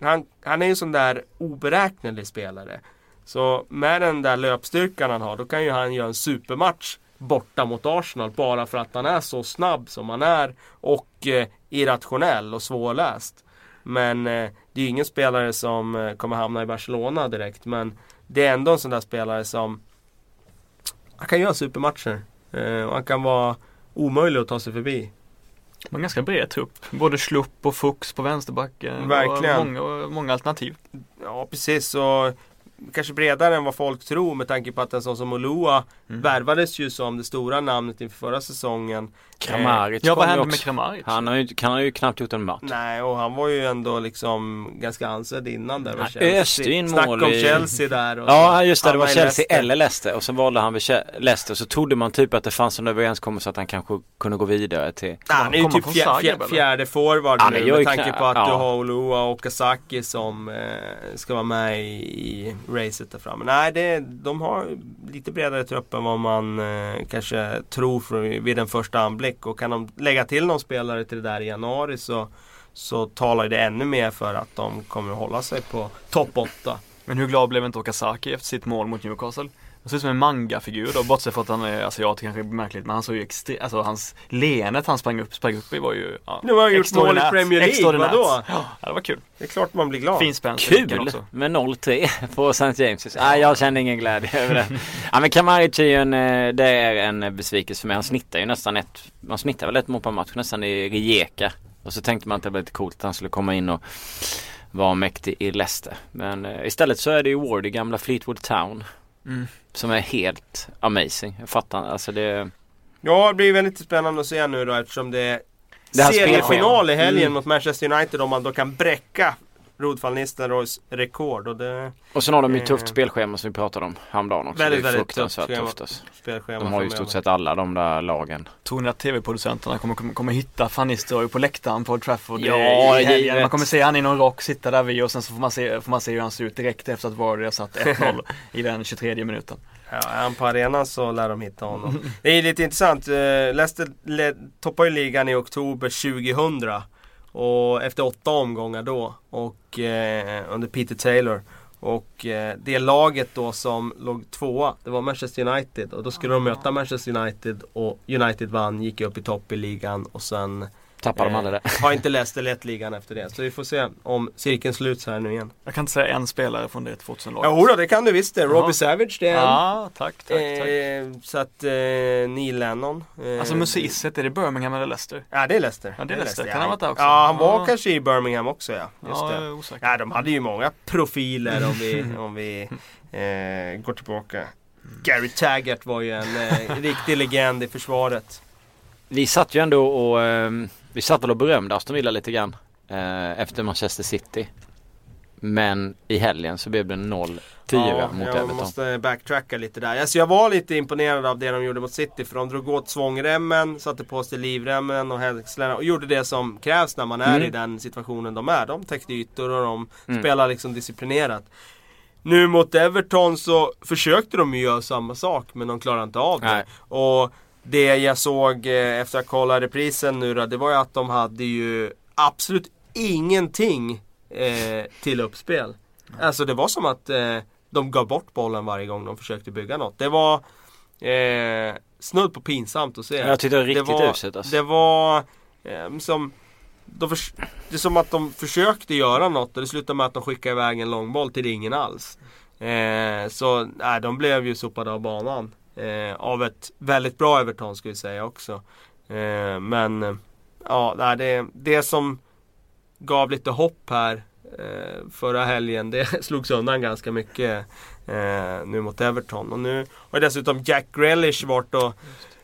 han, han är en sån där oberäknelig spelare. Så med den där löpstyrkan han har, då kan ju han göra en supermatch borta mot Arsenal bara för att han är så snabb som han är och eh, irrationell och svårläst. Men eh, det är ju ingen spelare som eh, kommer hamna i Barcelona direkt men det är ändå en sån där spelare som han kan göra supermatcher. Eh, och han kan vara omöjlig att ta sig förbi. En ganska bred trupp. Både Slupp och Fuchs på vänsterbacken. Verkligen. Och många, många alternativ. Ja precis och kanske bredare än vad folk tror med tanke på att en sån som Olua mm. värvades ju som det stora namnet inför förra säsongen. Kramaric Ja vad hände med Kramaric? Han har ju, han har ju knappt gjort en match. Nej och han var ju ändå liksom ganska ansedd innan där. Han öste in mål Snack om Chelsea där. Och ja just det, det var Chelsea Leicester. eller Leicester och så valde han väl Leicester. Så trodde man typ att det fanns en överenskommelse att han kanske kunde gå vidare till. Ja, han är ju typ fjär, fjär, fjärde forward ja, nu med tanke på att ja. du har Olua och Okazaki som eh, ska vara med i, i racet där framme. Nej, det, de har lite bredare trupp än vad man eh, kanske tror för, vid en första anblick. Och kan de lägga till någon spelare till det där i januari så, så talar det ännu mer för att de kommer att hålla sig på topp 8. Men hur glad blev inte Okazaki efter sitt mål mot Newcastle? Han ser ut som en manga-figur då, bortsett från att han är asiat kanske är märkligt men han såg ju extremt, alltså hans leendet han sprang upp, sprang upp i var ju ja, Nu har han gjort mål i Premier League, vadå? Ja, det var kul. Det är klart man blir glad. Fin spänn Kul med 0-3 på St. James. Nej, jag känner ingen glädje över det. ja men Kamaric är ju en, eh, det är en besvikelse för mig. Han snittar ju nästan ett, man snittar väl ett mål per match nästan i Rijeka. Och så tänkte man att det var lite coolt att han skulle komma in och vara mäktig i Leicester. Men uh, istället så är det ju Ward i gamla Fleetwood Town. Mm. Som är helt amazing. Jag fattar alltså det Ja det blir väldigt spännande att se nu då eftersom det är seriefinal i helgen mm. mot Manchester United om man då kan bräcka Rod van Nistelrooys rekord. Och, det, och sen har de ju tufft spelschema som vi pratade om häromdagen också. Väldigt, det är väldigt tufft, tufft alltså. spelschema. De har ju i stort sett alla de där lagen. Tror ni att tv-producenterna kommer, kommer, kommer hitta van Nistelrooy på läktaren på Trafford ja, i helgen? Man kommer se han i någon rock sitta där vid och sen så får man se, får man se hur han ser ut direkt efter att Warrior satt 1-0 i den 23 minuten. Ja, är han på arenan så lär de hitta honom. det är lite intressant. Eh, Leicester toppar ju ligan i oktober 2000. Och efter åtta omgångar då och eh, under Peter Taylor. Och eh, det laget då som låg tvåa, det var Manchester United. Och då skulle de möta Manchester United och United vann, gick upp i topp i ligan och sen Tappar de aldrig det. Har inte Leicester lett ligan efter det. Så vi får se om cirkeln sluts här nu igen. Jag kan inte säga en spelare från det 2000-laget. Jo då, det kan du visst det. Robbie Savage det är en. Ja, tack, tack, tack. Eh, så att eh, Neil Lennon. Eh, alltså Musiset, är det Birmingham eller Leicester? Ja det är Leicester. Ja det är Leicester, kan han ha varit där också? Ja han var ja. kanske i Birmingham också ja. Just ja, det. Osäker. Ja de hade ju många profiler om vi, om vi eh, går tillbaka. Gary Taggart var ju en eh, riktig legend i försvaret. Vi satt ju ändå och ehm, vi satt väl och berömde Aston Villa lite grann eh, efter Manchester City. Men i helgen så blev det 0-4 ja, mot Everton. Jag måste backtracka lite där. Alltså jag var lite imponerad av det de gjorde mot City. För de drog åt svångremmen, satte på sig livremmen och hängslarna och gjorde det som krävs när man är mm. i den situationen de är. De täckte ytor och de mm. spelar liksom disciplinerat. Nu mot Everton så försökte de ju göra samma sak men de klarade inte av det. Nej. Och det jag såg eh, efter att kolla reprisen nu då, det var ju att de hade ju absolut ingenting eh, till uppspel. Alltså det var som att eh, de gav bort bollen varje gång de försökte bygga något. Det var eh, snudd på pinsamt att se. Jag tyckte det var riktigt det var, uselt alltså. Det var eh, som de för, Det är som att de försökte göra något och det slutade med att de skickade iväg en lång boll till ingen alls. Eh, så nej, de blev ju sopade av banan. Eh, av ett väldigt bra Everton skulle jag säga också. Eh, men eh, ja, det, det som gav lite hopp här eh, förra helgen. Det slogs undan ganska mycket eh, nu mot Everton. Och nu har dessutom Jack Grealish varit och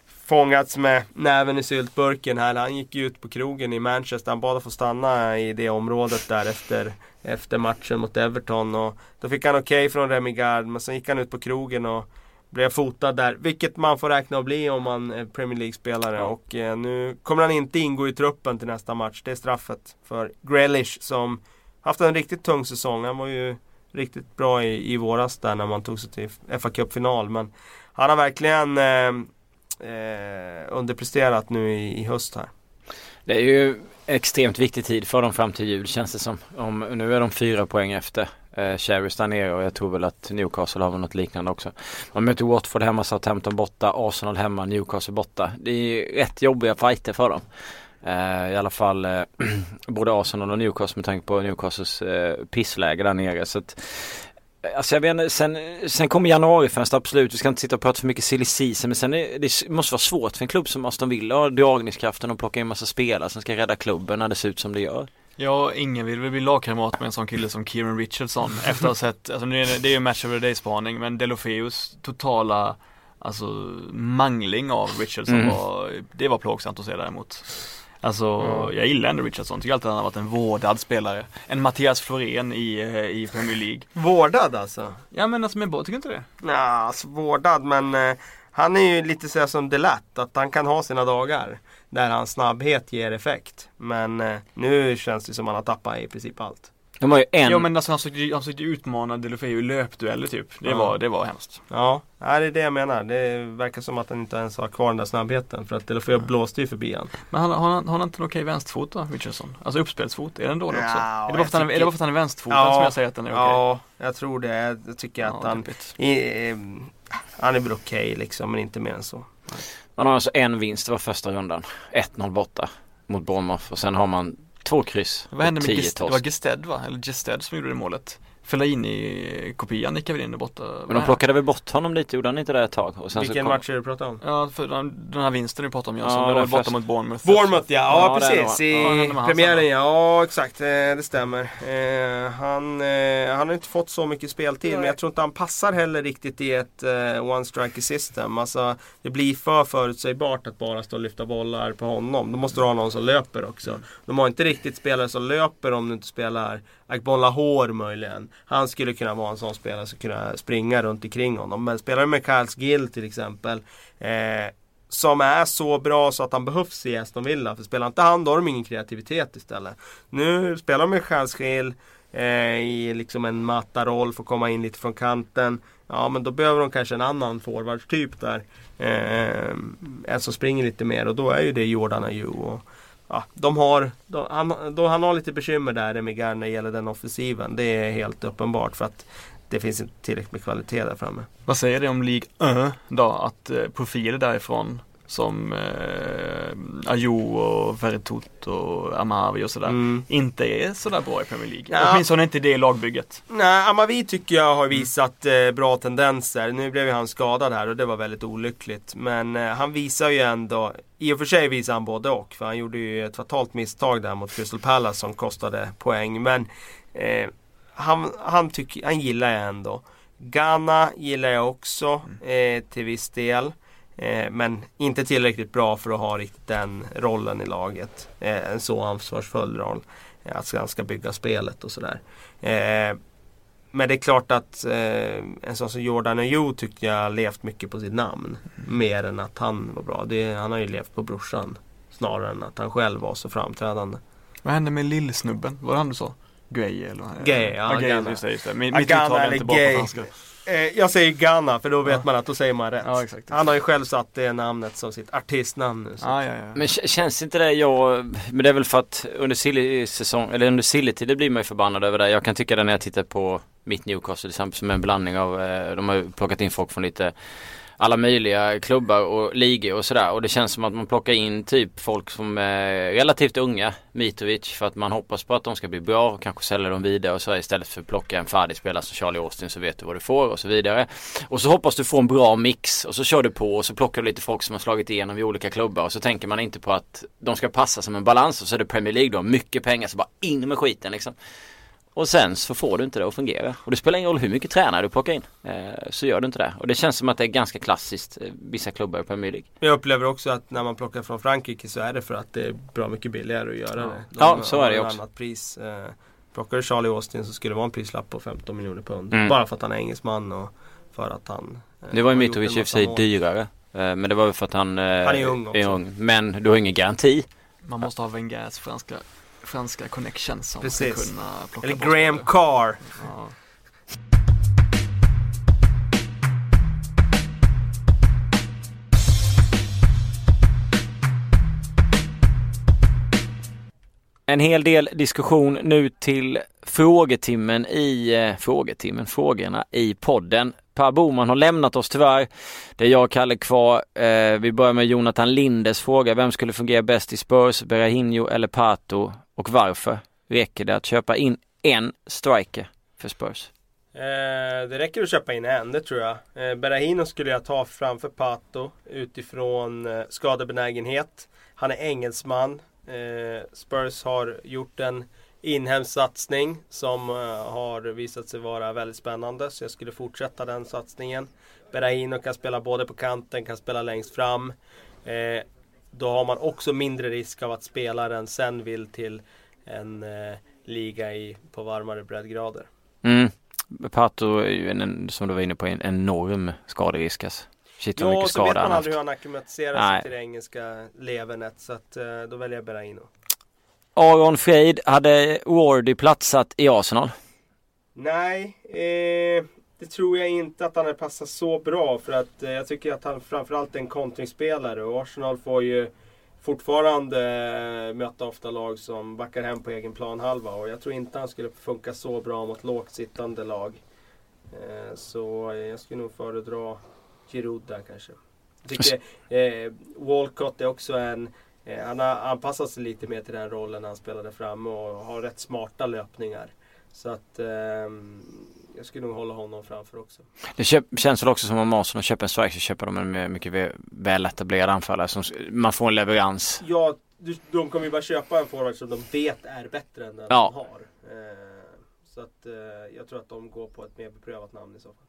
fångats med näven i syltburken här. Han gick ju ut på krogen i Manchester. Han bad att få stanna i det området där efter, efter matchen mot Everton. Och då fick han okej okay från Remigard. Men sen gick han ut på krogen och blev fotad där. Vilket man får räkna att bli om man är Premier League-spelare. Ja. Och eh, nu kommer han inte ingå i truppen till nästa match. Det är straffet för Grealish som haft en riktigt tung säsong. Han var ju riktigt bra i, i våras där när man tog sig till fa Cup-final. Men han har verkligen eh, eh, underpresterat nu i, i höst här. Det är ju extremt viktig tid för dem fram till jul känns det som. Om, nu är de fyra poäng efter eh, Cherries där nere och jag tror väl att Newcastle har något liknande också. Man möter Watford hemma, Southampton borta, Arsenal hemma, Newcastle borta. Det är rätt jobbiga fighter för dem. Eh, I alla fall eh, både Arsenal och Newcastle med tanke på Newcastles eh, pissläge där nere. Så att, Alltså jag vet inte, sen, sen kommer januarifönster absolut, vi ska inte sitta och prata för mycket silly season men sen är, det måste vara svårt för en klubb som Aston Villa har dragningskraften och plocka in massa spelare som ska rädda klubben när det ser ut som det gör. Ja, ingen vill väl bli lagkamrat med en sån kille som Kieran Richardson efter att ha sett, alltså det är, det är ju match of the day spaning men Delofeus totala Alltså mangling av Richardson mm. var, det var plågsamt att se däremot. Alltså mm. jag gillar ändå Richardson, tycker alltid att han har varit en vårdad spelare. En Mattias Florén i, eh, i Premier League. Vårdad alltså? Ja men alltså med tycker du inte det? Ja, alltså vårdad men eh, han är ju lite sådär som Delat, att han kan ha sina dagar. Där hans snabbhet ger effekt. Men eh, nu känns det som att han har tappat i princip allt. De har ju en... Ja men alltså han försökte, han försökte utmana Delofeu i löpdueller typ. Det, ja. var, det var hemskt. Ja, det är det jag menar. Det verkar som att han inte ens har kvar den där snabbheten. För att Delofeu ja. blåste ju förbi han. Men han, har, han, har han inte en okej vänsterfot då, Richardson? Alltså uppspelsfot, är den dålig också? Ja, är, det bara för han, är det bara för att han är vänsterfotad ja, som jag säger att den är okej? Ja, jag tror det. Jag tycker att han, i, han är väl okej liksom, men inte mer än så. Man har alltså en vinst, det var första rundan. 1-0 borta mot Bournemouth och sen har man Två kryss. Vad hände med Gest, det var Gested va? Eller Gested som gjorde det målet. Fellaini-kopian gick väl in där borta. Men de plockade väl bort honom lite, gjorde han inte det ett tag? Och sen Vilken kom... match är du pratar om? Ja, för den, den här vinsten du pratar om Jönsson, ja, det var borta mot Bournemouth. Bournemouth ja, ja, ja precis. I ja, premiären ja, exakt, eh, det stämmer. Eh, han, eh, han har inte fått så mycket speltid Nej. men jag tror inte han passar heller riktigt i ett uh, one striker system. Alltså det blir för förutsägbart att bara stå och lyfta bollar på honom. Då måste du ha någon som löper också. De har inte riktigt spelare som löper om du inte spelar Akbola Hår möjligen. Han skulle kunna vara en sån spelare som kunna springa runt omkring honom. Men spelar du med Kyles Gill till exempel. Eh, som är så bra så att han behövs i Aston Villa. För spelar inte han då har de ingen kreativitet istället. Nu spelar de med Kyles Gill eh, i liksom en mattaroll, får komma in lite från kanten. Ja men då behöver de kanske en annan forwardstyp där. Eh, eh en som springer lite mer och då är ju det Jordan Ayew ja, de har, de, han, de, han har lite bekymmer där med när det gäller den offensiven. Det är helt uppenbart för att det finns inte tillräckligt med kvalitet där framme. Vad säger det om League 1 då? Att eh, profiler därifrån som eh, Ajo och Verretot och Amavi och sådär mm. inte är sådär bra i Premier League. Ja. Åtminstone inte det lagbygget. Nej, Amavi tycker jag har visat eh, bra tendenser. Nu blev ju han skadad här och det var väldigt olyckligt. Men eh, han visar ju ändå, i och för sig visar han både och. För han gjorde ju ett fatalt misstag där mot Crystal Palace som kostade poäng. Men eh, han, han, tycker, han gillar jag ändå. Ghana gillar jag också mm. eh, till viss del. Eh, men inte tillräckligt bra för att ha riktigt den rollen i laget. Eh, en så ansvarsfull roll. Eh, att han ska bygga spelet och sådär. men det är klart att en sån som Jordan Ayew tyckte jag levt mycket på sitt namn. Mer än att han var bra. Det, han har ju levt på brorsan. Snarare än att han själv var så framträdande. Vad hände med lillsnubben? Var det han du sa? Gay eller? Gay, ja. Ah, gay, just det, just det. Mitt uttal är inte på franska. Eh, jag säger Ghana för då vet ja. man att då säger man rätt. Ja, exakt. Han har ju själv satt det namnet som sitt artistnamn nu. Ah, ja, men känns inte det jag, men det är väl för att under silly-säsong, eller under silly-tid blir man ju förbannad över det. Jag kan tycka det när jag tittar på mitt Newcastle till exempel som en blandning av, eh, de har ju plockat in folk från lite alla möjliga klubbar och ligor och sådär. Och det känns som att man plockar in typ folk som är relativt unga, Mitrovic, för att man hoppas på att de ska bli bra och kanske sälja dem vidare och så istället för att plocka en färdig spelare som Charlie Austin så vet du vad du får och så vidare. Och så hoppas du få en bra mix och så kör du på och så plockar du lite folk som har slagit igenom i olika klubbar och så tänker man inte på att de ska passa som en balans och så är det Premier League då, mycket pengar så bara in med skiten liksom. Och sen så får du inte det att fungera. Och det spelar ingen roll hur mycket tränare du plockar in. Eh, så gör du inte det. Och det känns som att det är ganska klassiskt eh, vissa klubbar i Premier League. Jag upplever också att när man plockar från Frankrike så är det för att det är bra mycket billigare att göra ja. det. De ja, så är det också. Annat pris. Eh, plockar du Charlie Austin så skulle det vara en prislapp på 15 miljoner pund. Mm. Bara för att han är engelsman och för att han Det var ju Mitrovic i och för sig dyrare. Men det var väl för att han, han är ung också. Är ung. Men du har ingen garanti. Man måste ha Wengers franska franska connections som Precis. ska kunna plocka Eller Graham Carr. Ja. En hel del diskussion nu till frågetimmen i, eh, frågetimmen, frågorna i podden. Per Boman har lämnat oss tyvärr. Det är jag och Kalle kvar. Eh, vi börjar med Jonathan Lindes fråga. Vem skulle fungera bäst i Spurs? Berahino eller Pato? Och varför? räcker det att köpa in en striker för Spurs? Eh, det räcker att köpa in en, det tror jag. Eh, Berahino skulle jag ta framför Pato utifrån eh, skadebenägenhet. Han är engelsman. Eh, Spurs har gjort en inhemsk satsning som eh, har visat sig vara väldigt spännande. Så jag skulle fortsätta den satsningen. Berahino kan spela både på kanten, kan spela längst fram. Eh, då har man också mindre risk av att spelaren sen vill till en eh, liga i, på varmare breddgrader. Mm. Pato är ju en, som du var inne på en enorm skaderisk alltså. Shit vad mycket så vet man aldrig hur han acklimatiserar sig till det engelska levernet så att eh, då väljer jag Berahino. Aron Freid, hade Wardy platsat i Arsenal? Nej, eh, det tror jag inte att han hade passat så bra för att eh, jag tycker att han framförallt är en kontringsspelare och Arsenal får ju fortfarande eh, möta ofta lag som backar hem på egen planhalva och jag tror inte han skulle funka så bra mot lågt sittande lag. Eh, så eh, jag skulle nog föredra Giroud där kanske. Jag tycker eh, Walcott är också en eh, han har anpassat sig lite mer till den rollen han spelade fram och har rätt smarta löpningar. Så att eh, jag skulle nog hålla honom framför också. Det köp, känns väl också som om Arsenal köper en strike så köper de en mycket väl etablerad anfallare som man får en leverans. Ja, de kommer ju bara köpa en forward som de vet är bättre än den ja. de har. Eh, så att eh, jag tror att de går på ett mer beprövat namn i så fall.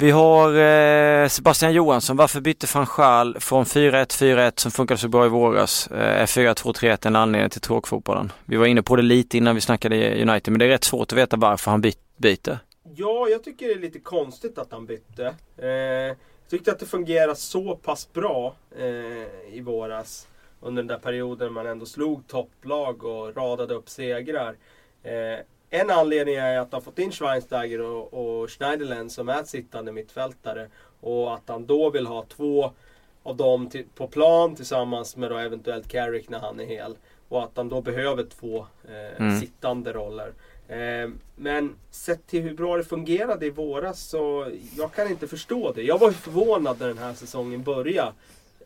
Vi har eh, Sebastian Johansson. Varför bytte van Schaal från 4-1 4-1 som funkade så bra i våras? Eh, är 4-2-3-1 en anledning till tråkfotbollen? Vi var inne på det lite innan vi snackade United men det är rätt svårt att veta varför han byter. Ja, jag tycker det är lite konstigt att han bytte. Eh, jag tyckte att det fungerade så pass bra eh, i våras. Under den där perioden man ändå slog topplag och radade upp segrar. Eh, en anledning är att han fått in Schweinsteiger och, och Schneiderlin som är sittande mittfältare. Och att han då vill ha två av dem till, på plan tillsammans med då eventuellt Carrick när han är hel. Och att han då behöver två eh, mm. sittande roller. Ehm, men sett till hur bra det fungerade i våras så jag kan inte förstå det. Jag var förvånad när den här säsongen började.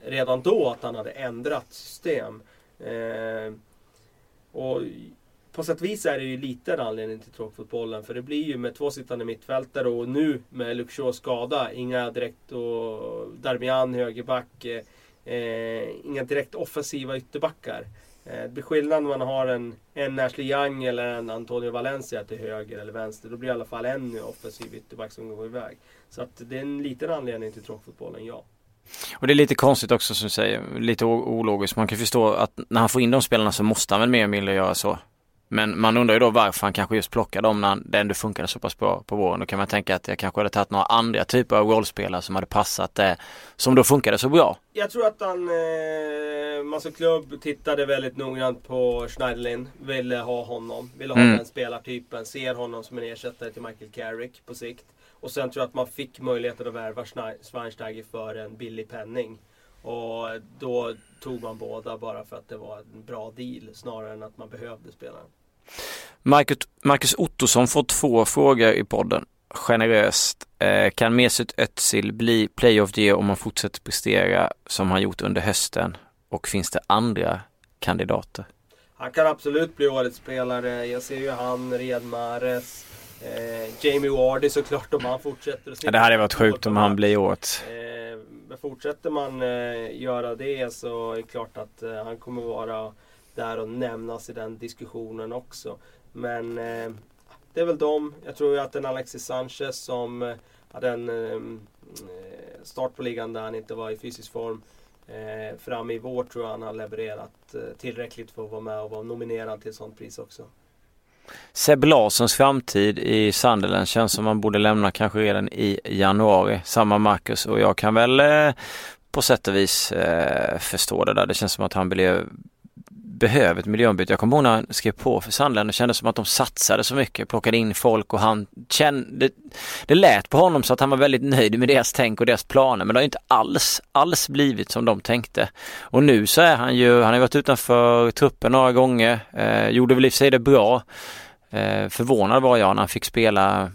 Redan då att han hade ändrat system. Ehm, och på sätt och vis är det ju lite en anledning till tråkfotbollen. För det blir ju med två sittande mittfältare och nu med Luxor skada, inga direkt och Darmian högerback, eh, inga direkt offensiva ytterbackar. Eh, det blir skillnad när man har en, en Ashley Young eller en Antonio Valencia till höger eller vänster. Då blir det i alla fall en offensiv ytterback som går iväg. Så att det är en liten anledning till tråkfotbollen, ja. Och det är lite konstigt också som du säger, lite ologiskt. Man kan förstå att när han får in de spelarna så måste han väl mer eller mindre göra så. Men man undrar ju då varför han kanske just plockade dem när det ändå funkade så pass bra på våren. Då kan man tänka att jag kanske hade tagit några andra typer av rollspelare som hade passat det, som då funkade så bra. Jag tror att han, eh, Massa Klubb tittade väldigt noggrant på Schneiderlin. Ville ha honom, ville ha mm. den spelartypen. Ser honom som en ersättare till Michael Carrick på sikt. Och sen tror jag att man fick möjligheten att värva Schweinsteiger för en billig penning. Och då tog man båda bara för att det var en bra deal snarare än att man behövde spelaren. Marcus, Marcus Ottosson får två frågor i podden generöst. Eh, kan Mesut Özil bli Player of the Year om man fortsätter prestera som han gjort under hösten? Och finns det andra kandidater? Han kan absolut bli årets spelare. Jag ser ju han, Riyad Mahrez, eh, Jamie Wardy såklart om han fortsätter. Ja, det hade varit sjukt om han blir årets. Eh, men fortsätter man eh, göra det så är det klart att eh, han kommer vara där och nämnas i den diskussionen också. Men eh, det är väl de. Jag tror ju att en Alexis Sanchez som eh, hade en ehm, eh, start på ligan där han inte var i fysisk form. Eh, fram i vår tror jag han har levererat eh, tillräckligt för att vara med och vara nominerad till ett sånt pris också. Seb Larssons framtid i Sunderland känns som man borde lämna kanske redan i januari. Samma Marcus och jag kan väl eh, på sätt och vis eh, förstå det där. Det känns som att han blev behöver ett miljöombyte. Jag kommer ihåg när han skrev på för Sandland och kändes som att de satsade så mycket, plockade in folk och han kände, det lät på honom så att han var väldigt nöjd med deras tänk och deras planer men det har inte alls, alls blivit som de tänkte. Och nu så är han ju, han har varit utanför truppen några gånger, eh, gjorde väl i och för sig det bra. Eh, förvånad var jag när han fick spela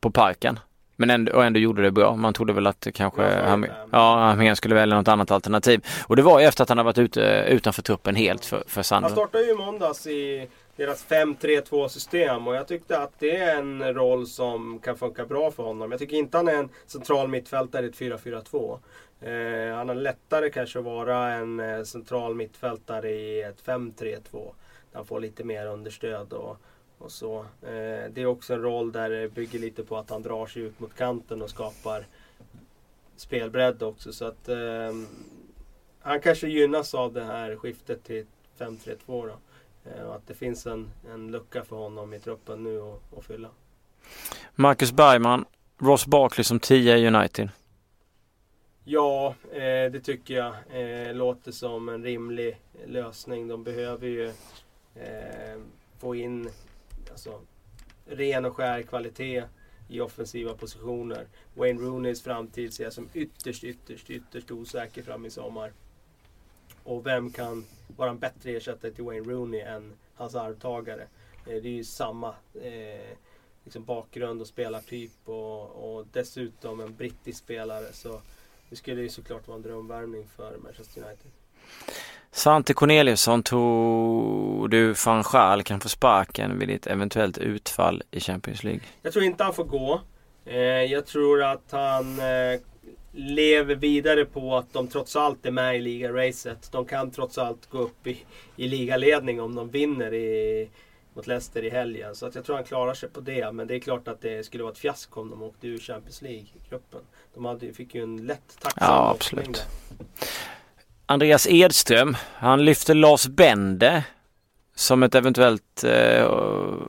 på parken. Men ändå, och ändå gjorde det bra. Man trodde väl att kanske han, ja, skulle välja något annat alternativ. Och det var ju efter att han har varit ute utanför truppen helt för, för Sandro. Han startade ju i måndags i deras 5-3-2 system och jag tyckte att det är en roll som kan funka bra för honom. Jag tycker inte han är en central mittfältare i ett 4-4-2. Eh, han har lättare kanske att vara en eh, central mittfältare i ett 5-3-2. Där han får lite mer understöd och och så. Eh, det är också en roll där det bygger lite på att han drar sig ut mot kanten och skapar spelbredd också. Så att eh, han kanske gynnas av det här skiftet till 5-3-2 då. Eh, och att det finns en, en lucka för honom i truppen nu att fylla. Marcus Bergman, Ross Barkley som 10 i United. Ja, eh, det tycker jag. Eh, låter som en rimlig lösning. De behöver ju eh, få in Alltså, ren och skär kvalitet i offensiva positioner. Wayne Rooneys framtid ser jag som ytterst, ytterst, ytterst osäker fram i sommar. Och vem kan vara en bättre ersättare till Wayne Rooney än hans arvtagare? Eh, det är ju samma eh, liksom bakgrund och spelartyp och, och, dessutom en brittisk spelare. Så det skulle ju såklart vara en drömvärmning för Manchester United. Svante Corneliusson, tror du van Schaal kan få sparken vid ett eventuellt utfall i Champions League? Jag tror inte han får gå. Eh, jag tror att han eh, lever vidare på att de trots allt är med i ligaracet. De kan trots allt gå upp i, i ligaledning om de vinner i, mot Leicester i helgen. Så att jag tror han klarar sig på det. Men det är klart att det skulle vara ett fiasko om de åkte ur Champions League-gruppen. De hade, fick ju en lätt tacksam Ja, absolut. Andreas Edström, han lyfter Lars Bende som ett eventuellt, eh,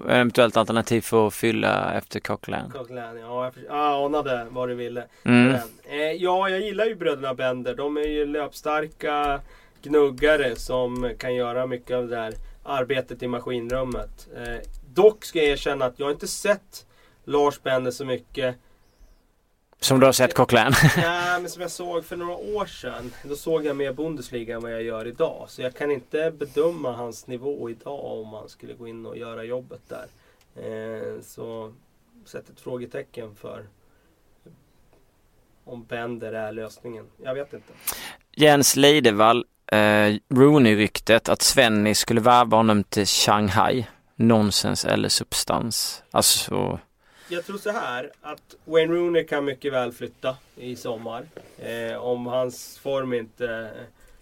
eventuellt alternativ för att fylla efter Coquelin. Coquelin, ja. Jag, jag anade vad du ville. Mm. Eh, ja, jag gillar ju bröderna Bender. De är ju löpstarka gnuggare som kan göra mycket av det där arbetet i maskinrummet. Eh, dock ska jag erkänna att jag inte sett Lars Bender så mycket som du har sett Coquelin? Nej, men som jag såg för några år sedan. Då såg jag mer Bundesliga än vad jag gör idag. Så jag kan inte bedöma hans nivå idag om han skulle gå in och göra jobbet där. Eh, så sätt ett frågetecken för om Bender är lösningen. Jag vet inte. Jens Leidevall, eh, Rooney-ryktet att Svenny skulle värva honom till Shanghai. Nonsens eller substans. Alltså jag tror så här att Wayne Rooney kan mycket väl flytta i sommar. Eh, om hans form inte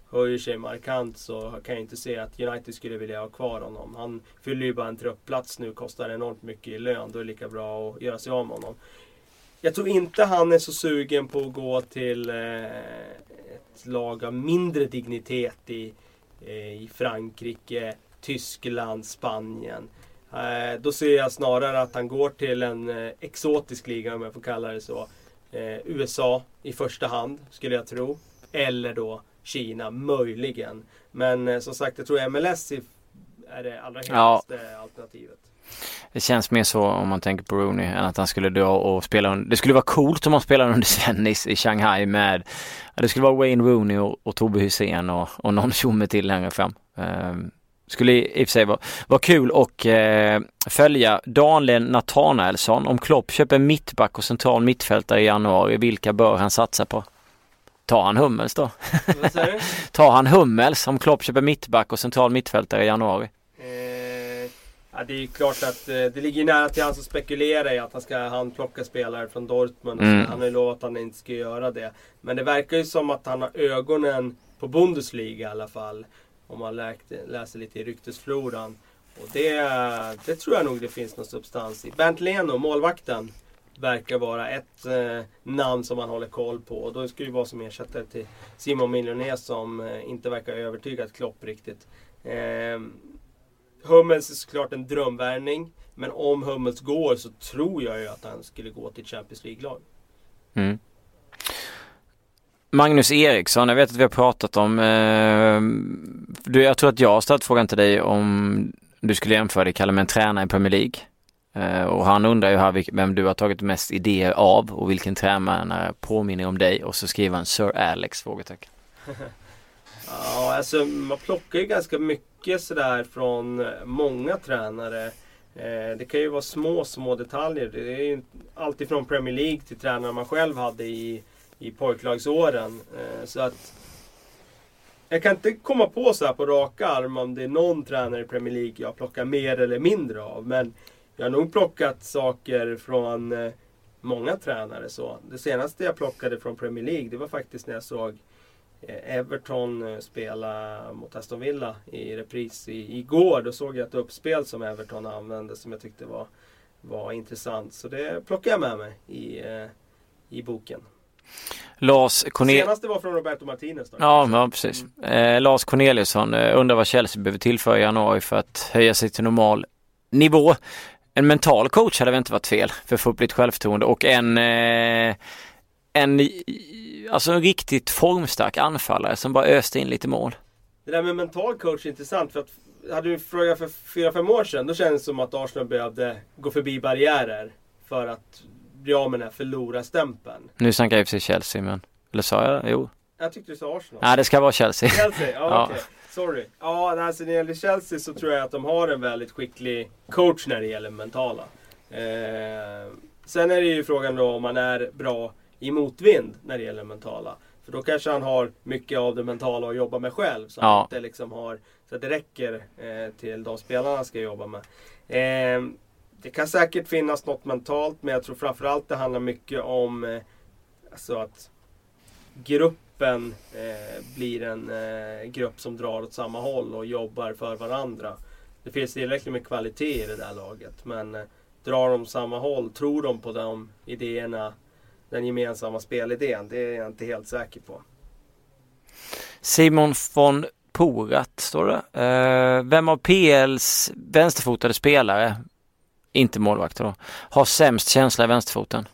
höjer sig markant så kan jag inte se att United skulle vilja ha kvar honom. Han fyller ju bara en truppplats nu, kostar enormt mycket i lön. Då är det lika bra att göra sig av med honom. Jag tror inte han är så sugen på att gå till eh, ett lag av mindre dignitet i, eh, i Frankrike, Tyskland, Spanien. Eh, då ser jag snarare att han går till en eh, exotisk liga om jag får kalla det så. Eh, USA i första hand skulle jag tro. Eller då Kina möjligen. Men som sagt jag tror MLS är det allra hetaste ja. alternativet. Det känns mer så om man tänker på Rooney än att han skulle dra och spela Det skulle vara coolt om han spelade under Svennis i Shanghai med Det skulle vara Wayne Rooney och, och Tobbe Hysén och, och någon tjomme till längre fram. Um, Skulle i och för sig vara, vara kul och eh, följa Daniel Nathanaelsson. Om Klopp köper mittback och central mittfältare i januari, vilka bör han satsa på? Tar han Hummels då? Tar han Hummels om Klopp köper mittback och central mittfältare i januari? Eh, ja, det är ju klart att eh, det ligger nära till hans att spekulera i att han ska handplocka spelare från Dortmund. Mm. Han har ju lovat att han inte ska göra det. Men det verkar ju som att han har ögonen på Bundesliga i alla fall. Om man läkt, läser lite i ryktesfloran. Och det, det tror jag nog det finns någon substans i. Bernt Leno, målvakten, verkar vara ett eh, namn som man håller koll på. Och då skulle det vara som ersättare till Simon Miljoné som eh, inte verkar övertygat Klopp riktigt. Eh, Hummels är såklart en drömvärvning. Men om Hummels går så tror jag ju att han skulle gå till Champions League-lag. Mm. Magnus Eriksson, jag vet att vi har pratat om, eh, du, jag tror att jag har ställt frågan till dig om du skulle jämföra dig Kalle med en tränare i Premier League. Eh, och han undrar ju här vem du har tagit mest idéer av och vilken tränare påminner om dig och så skriver han Sir Alex? Frågetecken. Ja, alltså man plockar ju ganska mycket sådär från eh, många tränare. Eh, det kan ju vara små, små detaljer. Det är ju alltid Premier League till tränare man själv hade i, i pojklagsåren. Eh, så att jag kan inte komma på så här på raka arm om det är någon tränare i Premier League jag plockar mer eller mindre av. Men jag har nog plockat saker från eh, många tränare. Så. Det senaste jag plockade från Premier League det var faktiskt när jag såg eh, Everton eh, spela mot Aston Villa i repris i, igår. Då såg jag ett uppspel som Everton använde som jag tyckte var, var intressant. Så det plockade jag med mig i, eh, i boken. Lars Cornel... Senaste var från Roberto Martinez. Då. Ja, ja precis. Eh, Lars Corneliusson eh, undrar vad Chelsea behöver tillföra i januari för att höja sig till normal nivå. En mental coach hade väl inte varit fel för att få upp lite självförtroende och en, eh, en alltså en riktigt formstark anfallare som bara öste in lite mål. Det där med mental coach är intressant. För att hade du frågat för fyra fem år sedan då kändes det som att Arsenal behövde gå förbi barriärer för att bli av med den här förlorarstämpeln. Nu snackar jag i och för sig Chelsea men, eller sa jag det? Jo. Jag tyckte du sa Arsenal. Nej, det ska vara Chelsea. Chelsea? Ja, Ja. okej. Sorry. Ja, alltså när det gäller Chelsea så tror jag att de har en väldigt skicklig coach när det gäller mentala. Eh, sen är det ju frågan då om man är bra i motvind när det gäller mentala. För då kanske han har mycket av det mentala att jobba med själv. Så, Ja. han inte liksom har, så att det räcker eh, till de spelarna han ska jobba med. Eh, det kan säkert finnas något mentalt men jag tror framförallt det handlar mycket om eh, alltså att gruppen eh, blir en eh, grupp som drar åt samma håll och jobbar för varandra. Det finns tillräckligt med kvalitet i det där laget men eh, drar de samma håll, tror de på de idéerna, den gemensamma spelidén, det är jag inte helt säker på. Simon von Porat står det. Eh, vem av PLs vänsterfotade spelare, inte målvakter då, har sämst känsla i vänsterfoten?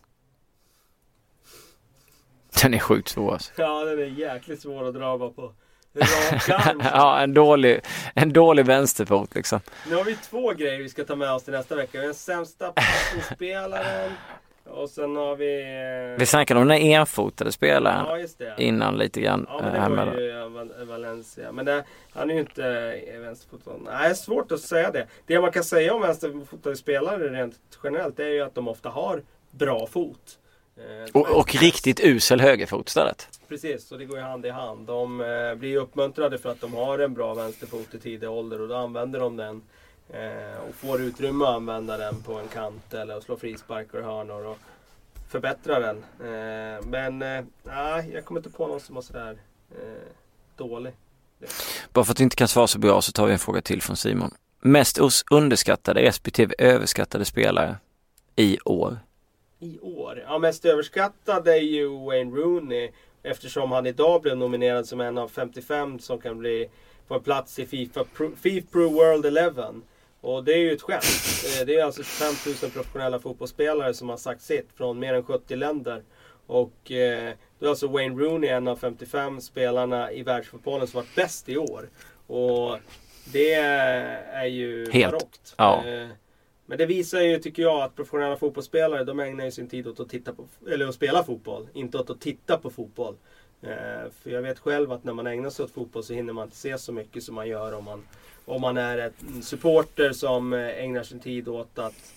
Den är sjukt svår alltså. Ja, den är jäkligt svår att dra bara på ja, en dålig, en dålig vänsterfot liksom. Nu har vi två grejer vi ska ta med oss till nästa vecka. Den sämsta passningsspelaren och sen har vi... eh, Vi snackade om den enfotade spelaren Ja, just det. innan lite grann. Ja, eh, men det var med- ju Val- Valencia. Men det, han är ju inte eh, vänsterfotad. Nej, det är svårt att säga det. Det man kan säga om vänsterfotade spelare rent generellt det är ju att de ofta har bra fot. Och, och riktigt usel högerfot istället. Precis, och det går ju hand i hand. De blir uppmuntrade för att de har en bra vänsterfot i tidig ålder och då använder de den. Eh, och får utrymme att använda den på en kant eller att slå frisparkar och hörnor och förbättra den. Eh, men eh, nej, jag kommer inte på någon som var sådär dålig. Bara för att du inte kan svara så bra så tar vi en fråga till från Simon. Mest underskattade respektive överskattade spelare i år? I år? Ja, mest överskattad är ju Wayne Rooney. Eftersom han idag blev nominerad som en av 55 som kan bli få en plats i Fifa Pro, FIFA Pro World 11. Och det är ju ett skämt. Eh, Det är alltså 25 000 professionella fotbollsspelare som har sagt sitt från mer än 70 länder. Och eh, då är alltså Wayne Rooney en av 55 spelarna i världsfotbollen som varit bäst i år. Och det är ju Helt. barockt. Ja. Eh, Men det visar ju, tycker jag, att professionella fotbollsspelare de ägnar ju sin tid åt att, titta på, eller att spela fotboll. Inte åt att titta på fotboll. Eh, för jag vet själv att när man ägnar sig åt fotboll så hinner man inte se så mycket som man gör om man, om man är en supporter som eh, ägnar sin tid åt att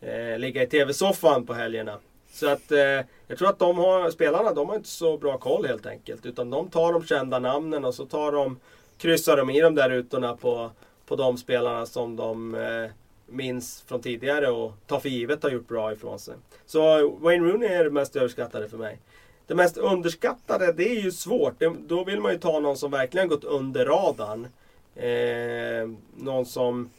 eh, ligga i TV-soffan på helgerna. Så att eh, jag tror att de har, spelarna de har inte så bra koll helt enkelt. Utan de tar de kända namnen och så tar de, kryssar de i de där rutorna på, på de spelarna som de eh, minns från tidigare och tar för givet har gjort bra ifrån sig. Så Wayne Rooney är det mest överskattade för mig. Det mest underskattade, det är ju svårt. Det, då vill man ju ta någon som verkligen gått under radarn. Eh, någon som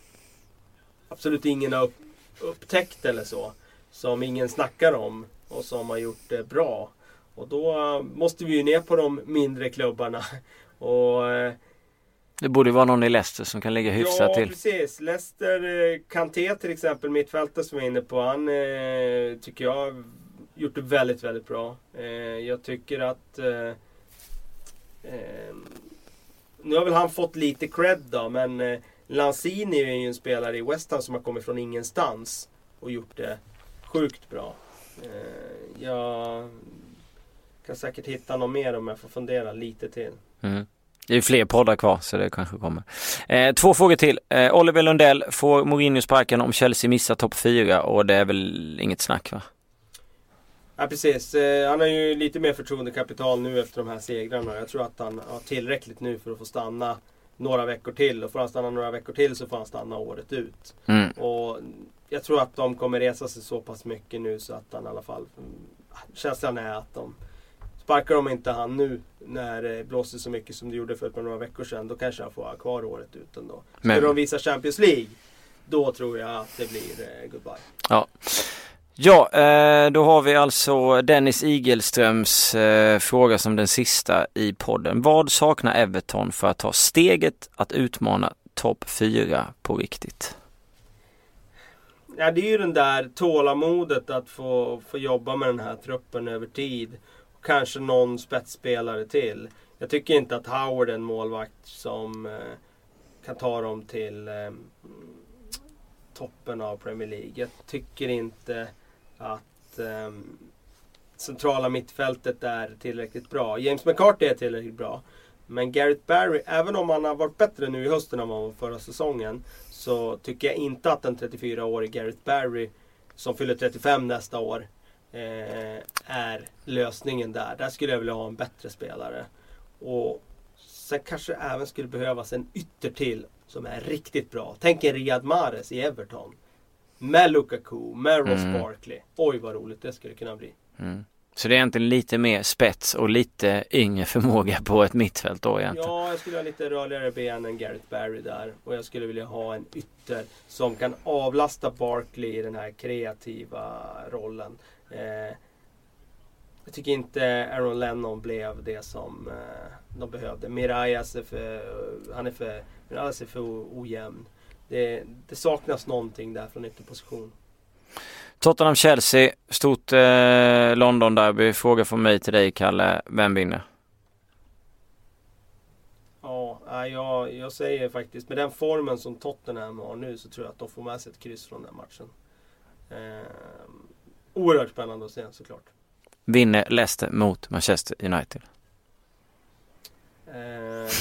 absolut ingen har upp, upptäckt eller så. Som ingen snackar om och som har gjort det bra. Och då måste vi ju ner på de mindre klubbarna. Och eh, det borde vara någon i Leicester som kan ligga hyfsat ja, till. Ja precis. Leicester, eh, Kanté till exempel, mittfältet som jag är inne på. Han eh, tycker jag gjort det väldigt, väldigt bra. Eh, jag tycker att eh, nu har väl han fått lite cred då, men eh, Lanzini är ju en spelare i West Ham som har kommit från ingenstans och gjort det sjukt bra. Eh, jag kan säkert hitta något mer om jag får fundera lite till. Mm. Det är ju fler poddar kvar så det kanske kommer. Eh, två frågor till. Eh, Oliver Lundell får Mourinho sparken om Chelsea missar topp 4 och det är väl inget snack va? Ja precis. Eh, han har ju lite mer förtroendekapital nu efter de här segrarna. Jag tror att han har tillräckligt nu för att få stanna några veckor till. Och får han stanna några veckor till så får han stanna året ut. Mm. Och jag tror att de kommer resa sig så pass mycket nu så att han i alla fall... Känslan är att de Sparkar de inte han nu när det blåser så mycket som det gjorde för ett par några veckor sedan. Då kanske han får vara kvar året ut ändå. Skulle Men- de visa Champions League. Då tror jag att det blir eh, goodbye. Ja. Ja, eh, då har vi alltså Dennis Igelströms eh, fråga som den sista i podden. Vad saknar Everton för att ta steget att utmana topp 4 på riktigt? Ja, det är ju den där tålamodet att få, få jobba med den här truppen över tid. Och kanske någon spetsspelare till. Jag tycker inte att Howard är en målvakt som eh, kan ta dem till toppen av Premier League. Jag tycker inte att eh, centrala mittfältet är tillräckligt bra. James McCarthy är tillräckligt bra. Men Gareth Barry, även om han har varit bättre nu i hösten än vad han var förra säsongen. Så tycker jag inte att en 34-årig Gareth Barry som fyller 35 nästa år eh, är lösningen där. Där skulle jag vilja ha en bättre spelare. Och sen kanske även skulle behövas en ytter till som är riktigt bra. Tänk en Riyad Mahrez i Everton. Med Lukaku, med Ross Mm. Barkley. Oj vad roligt det skulle kunna bli. Mm. Så det är egentligen lite mer spets och lite yngre förmåga på ett mittfält då egentligen. Ja, jag skulle ha lite rörligare ben än Gareth Barry där. Och jag skulle vilja ha en ytter som kan avlasta Barkley i den här kreativa rollen. Eh, jag tycker inte Aaron Lennon blev det som eh, de behövde. Mirajas är för, han är för, Mirajas är för ojämn. Det, det saknas någonting där från ytterposition. Tottenham-Chelsea, stort eh, London-derby. Fråga från mig till dig Kalle, vem vinner? Ja, jag, jag säger faktiskt med den formen som Tottenham har nu så tror jag att de får med sig ett kryss från den matchen. Eh, oerhört spännande att se såklart. Vinner Leicester mot Manchester United? Eh,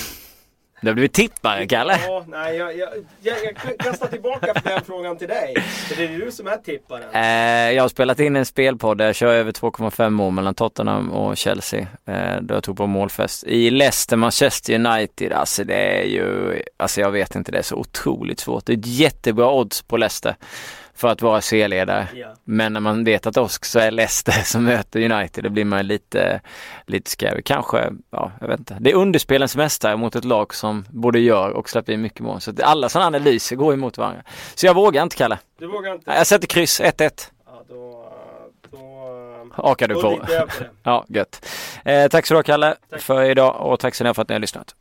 Det har blivit tippare Kalle. Ja, nej, jag, jag, jag, jag kastar tillbaka den frågan till dig. För det är du som är tipparen. Eh, jag har spelat in en spelpodd där jag kör över 2,5 mål mellan Tottenham och Chelsea. Eh, då jag tog på målfest. I Leicester, Manchester United, alltså det är ju, alltså jag vet inte, det är så otroligt svårt. Det är ett jättebra odds på Leicester för att vara C-ledare. Ja. Men när man vet att Osk så är Leicester som möter United, då blir man lite, lite scary. Kanske, ja, jag vet inte. Det är underspelens mästare mot ett lag som både gör och släpper in mycket mål. Så alla sådana analyser går emot varandra. Så jag vågar inte Kalle. Du vågar inte? Jag sätter kryss 1-1. Ja, då... då Hakar du på. på. Ja, gött. Eh, tack så du Kalle Tack. för idag och tack så mycket för att ni har lyssnat.